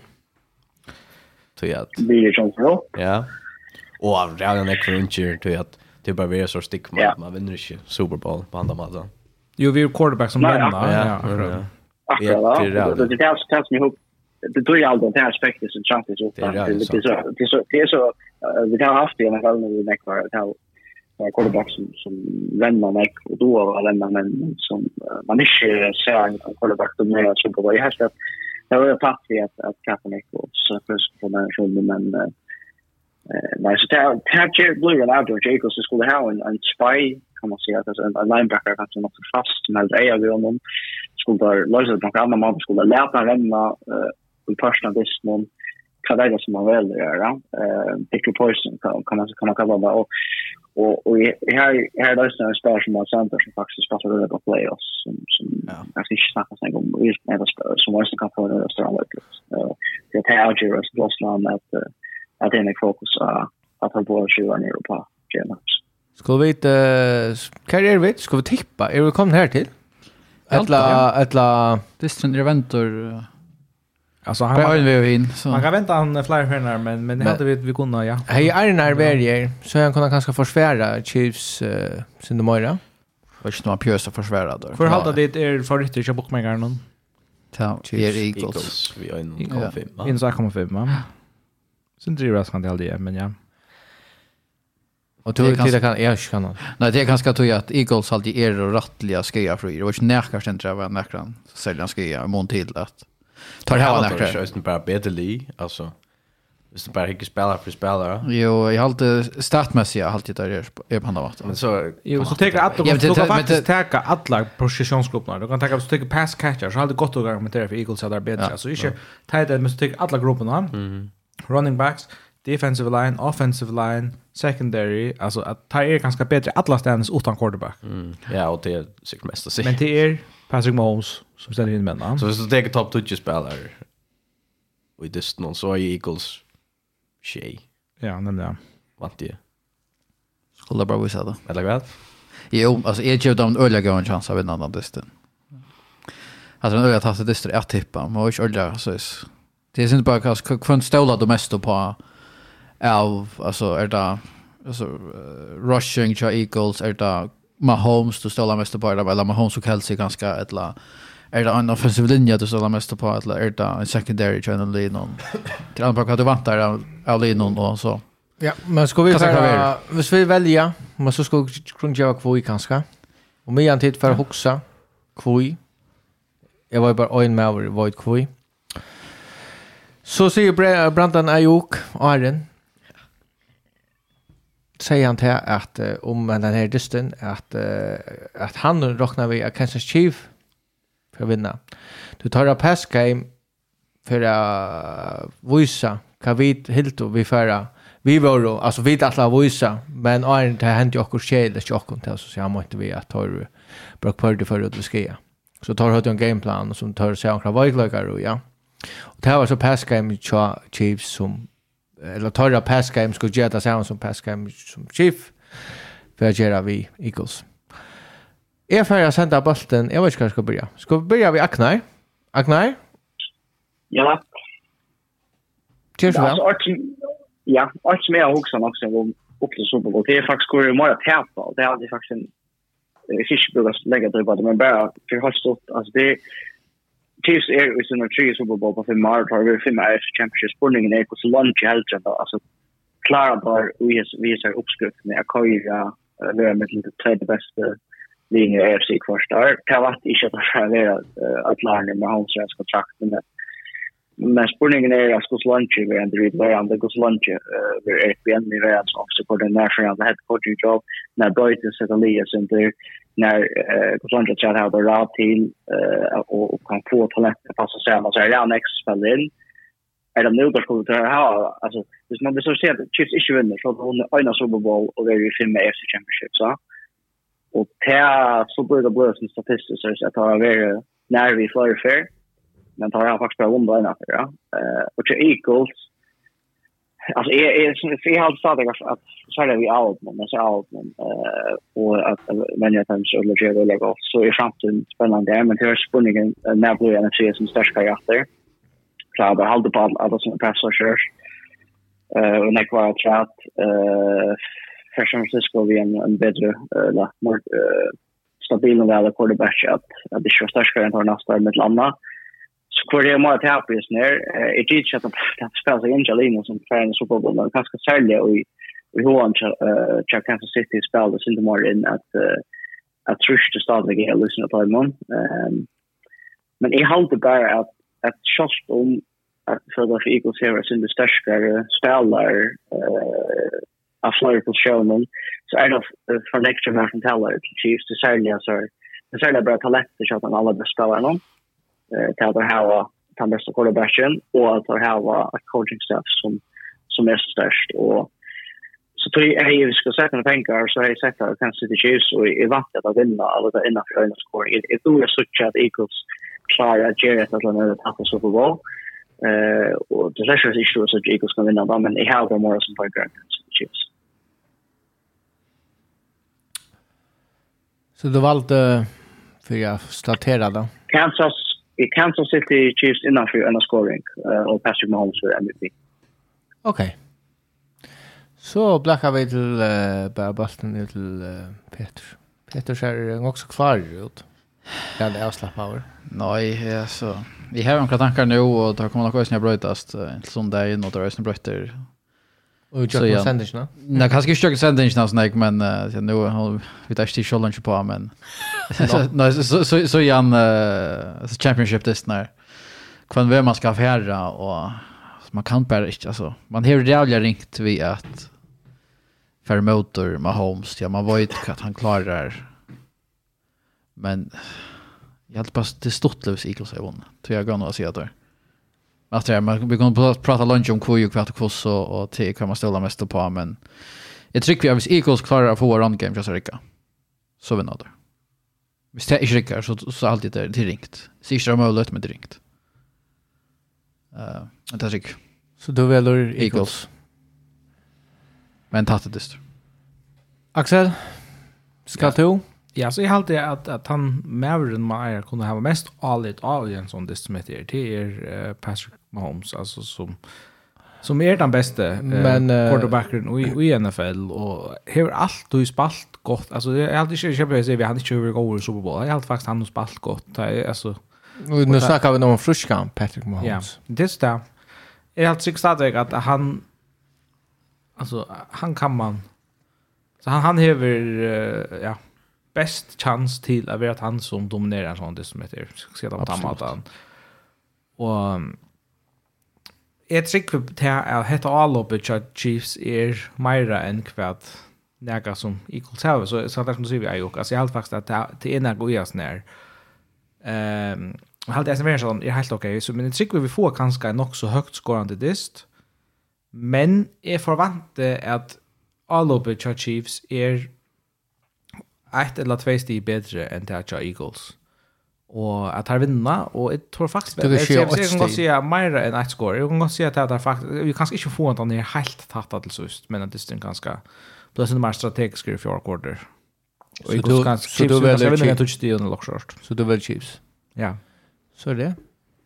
till att det är som så. Ja. Och av redan är cruncher till att det bara blir så stick man man vinner inte Super Bowl på andra matchen. Jo, vi är quarterback som vinner. Ja. Ja. Det är det. Det är det som ihop. Det tror jag aldrig det här aspektet som Trump är uppe. Det är så det är så det är så vi har haft det i alla fall när vi näkvar att ha quarterback som som vänner mig och då var vänner men som man inte ser en quarterback som är så bra i hästet det var fast vid att, att Kaepernick och Surfers på den här men eh, nej, så det blir en outdoor Jacobs som skulle ha en, en spy kan man säga, alltså en, en linebacker kanske något för fast, men det är ju honom. Skulle lösa något annat man skulle lära ränna uh, i första distan kan det som man vill göra. Eh, pick your poison kan, kan, man, kan man kalla det. Och, och, och här, här är det en spelare som har center som faktiskt passar runt på playoffs. Som, som. Jag ska inte snacka så om just med som måste kan få en större möjlighet. Så jag tar Alger och Blåsland att, att det är mycket fokus att han borde tjuva ner på G-match. Ska vi inte, vad är det vi? Ska vi tippa? Är vi kommit här till? Ett la, ett la... Distrin Reventor... Alltså han var ju in så. Man kan vänta han flera stjärnor men men det hade vi vi kunde ja. Hej Arnar Berger så han kunde kanske försvära Chiefs uh, sin Moira. Och inte några pjösa försvära då. För halta det är för riktigt jag bokmängaren någon. Ta Chiefs Eagles vi är en konfirm. En sak kommer femma. Sen driver jag kan det men ja. Och då till det kan jag kan. Nej, det är ganska tog att Eagles alltid är rättliga skeja för. Det var ju nära kanske inte det näkran. Så Så sällan skeja mån till att Tar hava nekra. Det är bara bättre li, alltså. Hvis du bare ikke spiller for spillere. Jo, jeg har alltid statmessig, jeg har alltid der er på andre måten. Men så... Jo, så tenker alle, ja, du kan faktisk tenke alle posisjonsgruppene. Du kan ta hvis du tenker pass catcher, så har det godt å argumentere for Eagles at det er bedre. Ja. Så ikke tenke det, men så tenker alle gruppene. Mm Running backs, defensive line, offensive line, secondary, alltså att ta er ganska bättre alla ständes utan quarterback. Mm. Ja, och det är säkert mest att se. Men det är Patrick Mahomes som ställer in männen. Så hvis du tänker topp 20 spelare och i distan så är Eagles tjej. Ja, nämligen. Vant det. Skulle bara visa det. Eller vad? Jo, alltså jag är ju en öliga gången chans av en annan distan. Alltså en öliga tasse distan är tippa. Man har inte öliga så det är inte bara kanske kvant ställa det mesta på av alltså är det alltså rushing till Eagles är det Mahomes du ställer mest på eller Mahomes och Kelsey ganska ett är det en offensiv linje du ställer mest på eller är det en secondary channel linon till andra på att du vantar av av linon och så? Ja, men ska vi fara, hvis vi välja, men så ska vi kunna göra kvui kanske. Och mig antid för att huxa kvui. Jag var ju bara en med över void kvui. Så säger Brandon Ayuk, Arjen, säger han till att uh, om den här dysten att uh, att han räknar vi att Kansas Chief för att vinna. Du tar upp pass game för att visa kan vi helt och vi förra vi var då alltså vi att alla visa men är inte hänt ju också skäl det jag kunde så jag måste vi att tar Brock på för att vi ska. Så tar hade en gameplan som tar sig ankra väglökar och ja. Och det här var så pass game Chiefs som eller tørra pass game skulle göra det samma som pass game som chief för att göra vi Eagles. Jag får jag sända bollen. Jag vet inte hur jag ska börja. Ska vi börja vid Aknar? Aknar? Ja. Cheers väl. Ja, allt som jag också också om upp till Super Bowl. Det är faktiskt kul mer att tävla. Det är alltid faktiskt en fiskbullar lägga det bara men bara för har stått alltså det Chiefs är ju sina tre Super Bowl på fem år tar vi fem AFC Championship. Spurningen är så långt i helt ändå alltså klara bara vi vi är uppskrift med att köra, Akoya är med lite tredje bästa linje i AFC kvarstar. Det har varit inte att förvärra att lära med hans kontrakt men men spurningen är att skulle lunch vi ändå vid var andra skulle lunch vi är vi i vi är också på den nationella head coaching job? När Brighton sätter Elias in där när eh konsulter chat har bara till eh och, och kan få talent att passa samman så är det annex spelare är det nog skulle det ha alltså det man så ser att chips issue vinner så hon en Super Bowl och det är i fem AFC Championship så. Och det så blir det blösen statistiskt så att ha varit när vi flyr fair men tar han faktiskt bara om det innan ja. Eh och Eagles. Alltså är är sån för jag har sagt att så är vi out men så out men eh och att men jag tänker så lägger det lägga så är framtiden spännande där men det är spännande när blir en serie som största jag där. Så jag håller på alla som passar kör. Eh och när kvar chat eh för San Francisco vi en en bättre eller mer stabil och väl quarterback att att det är största jag har nästa med landa. Eh Så kvar det må jeg ta på just nere, jeg det ikke at han spiller seg ikke alene som ferdig i Super Bowl, men sälja och vi i hoen til Kansas City spiller sin til att at at trusje stadig er løsene på en on Men jeg det bara att att just om at Philadelphia Eagles her er sin størskere spiller av flere showman så är det för en ekstra mer som teller til Chiefs, det særlig er særlig bare talentet til at han alla bør til at det her var den beste quarterbacken, og at det her et coaching staff som, som er størst. Og, så tror jeg at vi skal sette noen penger, så har jeg sett at kanskje det Chiefs, og jeg vant at jeg vinner alle det innenfor øynene skåring. Jeg, jeg tror jeg sikker at Eagles klarer at Jerry et eller annet tatt på Super Bowl. Uh, og det er sikkert ikke at Eagles kan vinne men jeg har det mer som penger enn Chiefs. Så du valgte för jag startera då? Kansas i Kansas City Chiefs innan för en scoring uh, och Patrick Mahomes för MVP. Okej. Okay. Så blackar vi till uh, bara bollen till uh, Peter. Peter ser också klar ut. Ja, det är avslappnat över. Nej, alltså. Vi har några tankar nu och det kommer nog att snabbt sån Inte som det är något av ösnäbrötter Och jag på sändelserna? Nej, kanske inte jag sändelserna sån där, men uh, nu har vi tagit till shoulder på, men nej, så så så igen uh, championship this när kvann vem man ska förra och man kan bara inte alltså man har jävla ringt vi att för motor Mahomes ja man vet att han klarar men jag hade bara det stort lös Eagles i vann tror jag går nog att säga där att det är, man, vi kommer att prata lunch om kvui och kvart och kvoss och, och te kan man ställa mest på men jag tycker vi har visst Eagles klarar att få run game för Rika så vinner det Hvis det ikke rikker, så, så alltid det er ringt. Så ikke det er mulig, men det er ringt. Uh, det er sikkert. Så du velger Eagles. Men tatt det dyster. Axel, skal ja. du? Ja, så jeg halte at, at han maveren med kunde kunne ha mest allit av i en sånn distrimeter til er Patrick Mahomes, altså som som er den beste men, uh, quarterbacken i, i NFL, og har alt du spalt godt, altså jeg halte ikke kjøpig å si vi han ikke har vært i Super Bowl, jeg halte faktisk han har spalt godt, jeg, altså Nu snackar vi om fruskan, Patrick Mahomes. Ja, det är det. Jag har tyckt stadig att han alltså han kan man. Så han han hever uh, ja best chans till att vara han som dominerar sånt det som heter sedan på mattan. Och jag tycker till att hetta allopet av Chiefs är Myra än kvart näga som equals have så så där som du säger jag också alltså jag har faktiskt att det är några gojas när ehm och halt det är sån är helt okej så men det tycker vi får kanske en så högt skorande dist. Men är förvante att allopet av Chiefs är ett eller två steg bättre än det här Eagles. Och att här vinna och jag tror faktiskt det är jag kan gott säga mer än ett score. Jag kan gå säga att det faktiskt vi kanske inte får inte ner helt tatt till sist men att det är ganska plus en mer strategisk i fjärde kvarter. Och Eagles kan så du väl en touch det under lock short. Så du väl Chiefs. Ja. Så är det.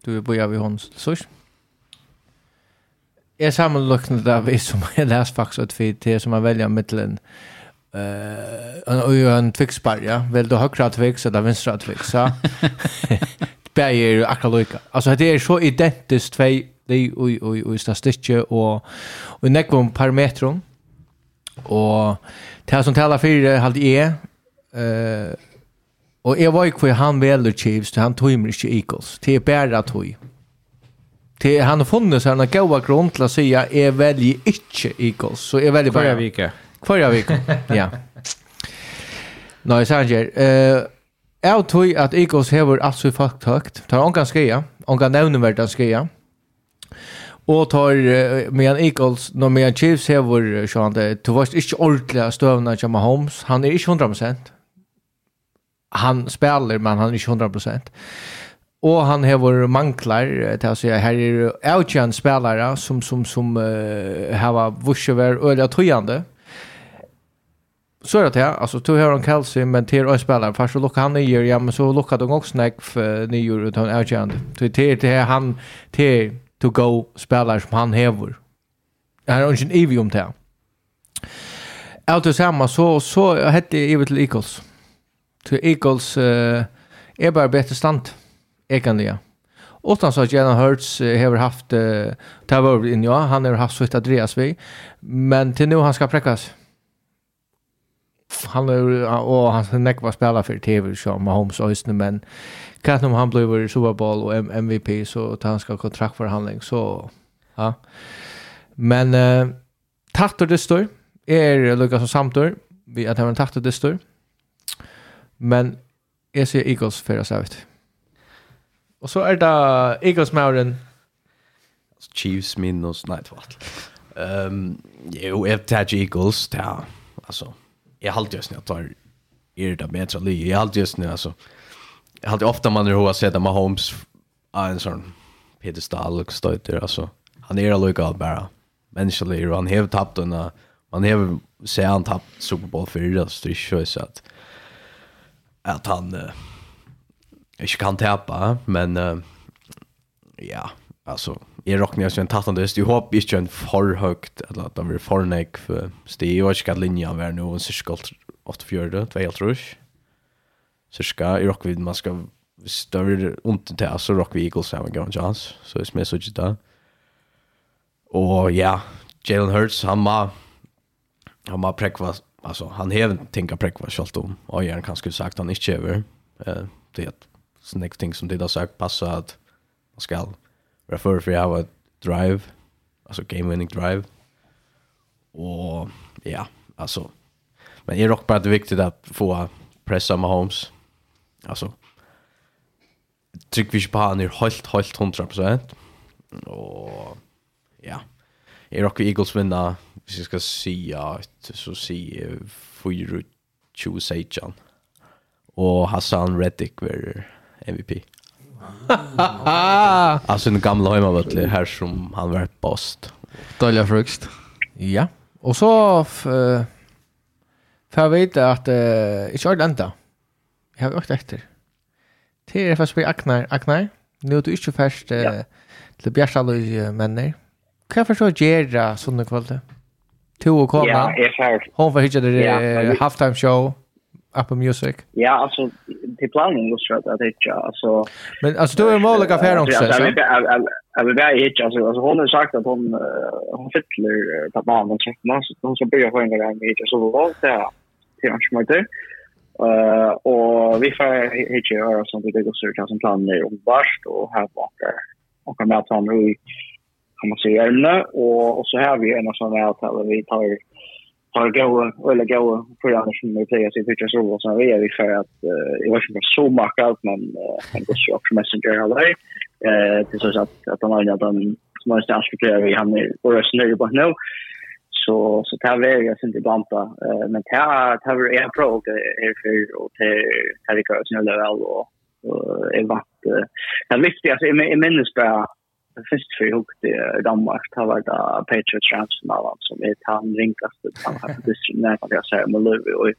Du vill börja vid vi hans så. Jag sammanlagt det där vi som jag läst faktiskt att vi till som man väljer mellan Eh, och en tvixbar, ja. vill du högra tvix eller vänstra tvix, så Bäger akkurat lika. Alltså det är så identiskt två det oj oj oj statistik och och nekvom parametron. Och det som talar för det hade är eh och jag var ju kvar han väl Chiefs, han tog mig inte Eagles. Det är bara tog. Det han har funnit så han har goda grund till att säga är väldigt inte Eagles. Så är väldigt bara. Kvar vecka. Förra veckan, ja. Nei, no, Sanger, eh jag tror att Igos hever alltså fakt högt. Tar hon kan skriva, hon kan nämna vart han skriva. Och tar uh, medan Eagles, när medan Chiefs hever så han det to vart inte ordentligt stövna som Holmes. Han är inte 100%. Han spelar men han är inte 100%. Och han hevur manklar till att säga här är Elchan spelare som som som uh, har vuxit över öliga. Mm så är det här, alltså du har om Kelsey men till en spelare, fast så lockar han nior, ja men så lockar de också snack för nio utan erkänd. Så det är det här han, till to go spelare som han häver. Det här är inte evig om det här. Allt samma så, så hette jag evigt till Eagles. Till Eagles uh, är bara bättre stand, egentligen. Utan så att Jalen Hurts har haft, uh, det här in, ja, han har haft så att Andreas vi, men till nu han ska präckas. Mm han är och han ska näck spela för TV som Mahomes ösne men kan om han blir Super Bowl och MVP så att han ska ha kontraktförhandling så ja. Men eh tattor det står är Lucas och Samtor vi att han tattor det står. Men är så Eagles för oss ut. Och så är det Eagles Mauren Chiefs minus Nightwatch. Ehm um, jo, jag tar Eagles ta Alltså jag har alltid snägt tar är det bättre li. Jag har alltid snägt alltså. Jag har alltid ofta man hur har sett Mahomes är en sån pedestal och stöter alltså. Han är alltså bara mänsklig och han har tappat den man har sett han tappat Super Bowl för det så det är ju så att att han uh, inte kan tappa men uh, ja alltså jeg råkner ikke en tattende høst. Jeg håper ikke en for høyt, eller at det blir for nek. Det er jo ikke at linjen er nå, en cirka 8-4, 2-3. Cirka, jeg råkker vidt man skal større ondt til, så råkker vi Eagles sammen, gav en chans. Så jeg smer så ikke det. Og ja, Jalen Hurts, han må, han må prekva, altså, han hever tinka prekva selv om, og jeg kan skulle sagt han ikke hever. Det er et sånne ting som de har sagt, passa at man skal være for för jag har drive, Alltså game winning drive. Och ja, alltså men är dock bara det viktigt att få pressa Mahomes. Alltså tryck vi på han är helt helt 100%. och ja. Är dock Eagles vinna, hvis jag ska säga så säger 4 20 Sejan. Och Hassan Reddick var MVP alltså den gamla hemmavältet här som han var post. Dåliga frukost. Ja. Och så för vet att eh i Atlanta. Jag har åkt efter. Det är fast Agnar. Aknar, Aknar. Nu du inte fast eh till Bjärsalöj männer. Kan jag förstå Gerda sånne kvalitet? To och komma. Ja, jag har. Hon får hitta det halftime show. Apple Music? Ja, alltså till planen just för att det inte alltså Men alltså du är målig affär också så. Jag vill bara hitcha alltså alltså hon har sagt att hon hon fyller på banan så hon ska börja få en grej med så då då till arrangemanget. Eh och vi får hitcha göra sånt det går så som är om vart och här bakar och kan med att han kan man säga ämne och, och så har vi en sån här avtal vi tar tar gåa eller gåa för annars som det säger sig för så så är vi för att det var inte så mycket allt men han går ju också messenger eller eh det så att att han har den som har ställt för vi han är och resonerar på nu. Så så tar vi jag syns inte banta men tar tar vi en pro är för och till här vi går snälla väl och är vart det viktigaste i minnes bara först för jag åkte i Danmark har varit Patriot Tramsen av allt som är han ringast han har haft när man kan säga med Lövi och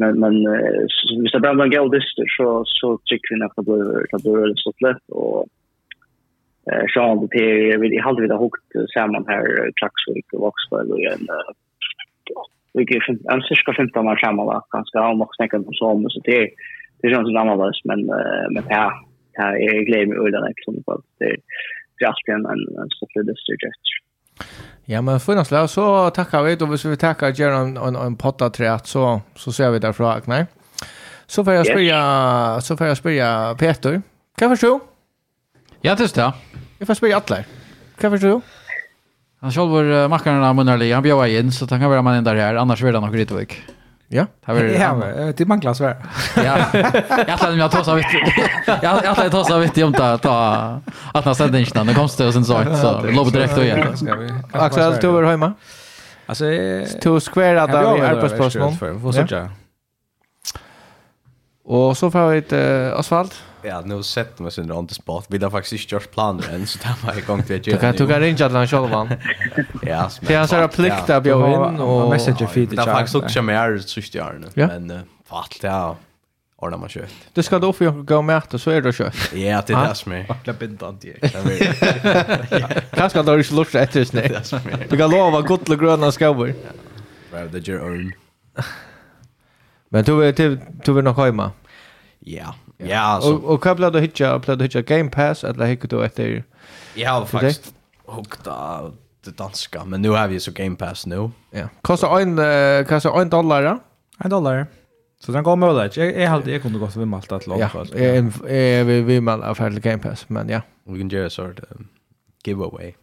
men men hvis det bara man går dyster så så tycker vi att det blir det blir väldigt stort lätt och eh så det är vi hade vi det hukt samman här Klaxvik och Vaxvall och en vi gick en cirka 15 år samman va ganska om och snacka om så så det det känns annorlunda men men ja här är glädje med som på det är alltid en, en, en stopplig dyster Ja, men för nästa så tackar vi. Då vill vi tacka Geron en, en potta trät så, så ser vi därför nej. Så får jag spyrja, så får jag spyrja Peter. Kan förstå? Ja, det är det. Jag får spyrja Atler. Kan förstå? Han själv var makkaren av Munarli. Han bjöd in så han kan vara man in där här. Annars vill han ha Gritvik. Ja, det var Ja, det manglas väl. Ja. Jag hade mig att ta så vitt. Jag jag hade ta så vitt om att ta att när sen inte när det och sen så så lobb direkt och igen. Axel du var hemma. Alltså to square att där är på spörsmål. Vad så jag? Og så får vi et uh, asfalt. Ja, nu sett mig sen under on the spot. Vi har faktiskt inte gjort planer än, så där var igång till att göra. Du kan tugga ringa till han själv, man. Ja, smärt. Det är hans här plikt att bjuda in och... Messenger feed. Det har faktiskt också mer er sista år nu. Men fatt, ja. Ordnar man kött. Du ska då få gå med att så är det kött. Ja, det är det som är. Vackla bindan till er. Kanske att du har inte lust efter snäck. Du kan lova gott och gröna skover. Well, the gör örn. Men du vet du vill nog hemma. Ja. Ja, alltså. Och och kabla då hitcha, kabla då hitcha Game Pass att la hitta då efter. Jag har faktiskt Och av det danska, men nu har vi så Game Pass nu. Ja. Kostar en kostar en dollar. En dollar. Så den går möjligt. Jag jag hade jag kunde gå vid Malta att långt fast. Ja, vi vi Malta för Game Pass, men ja. We can just sort giveaway.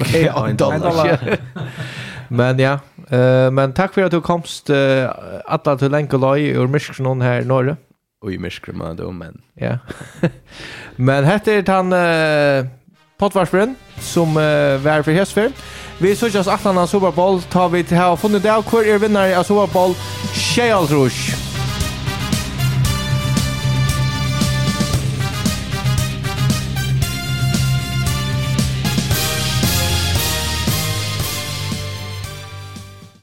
Okay, en dollar. Men ja, uh, men tack för att du komst uh, alla till Lenkolaj ur Myrskrnon här norr. Och i Myrskrnon då, men. Ja. men heter han uh, Pottvarsbrunn som uh, var för Hesfer. Vi såg oss att han har Super Bowl tar vi till här och funnit det av kvar er vinnare av Super Bowl. Tjej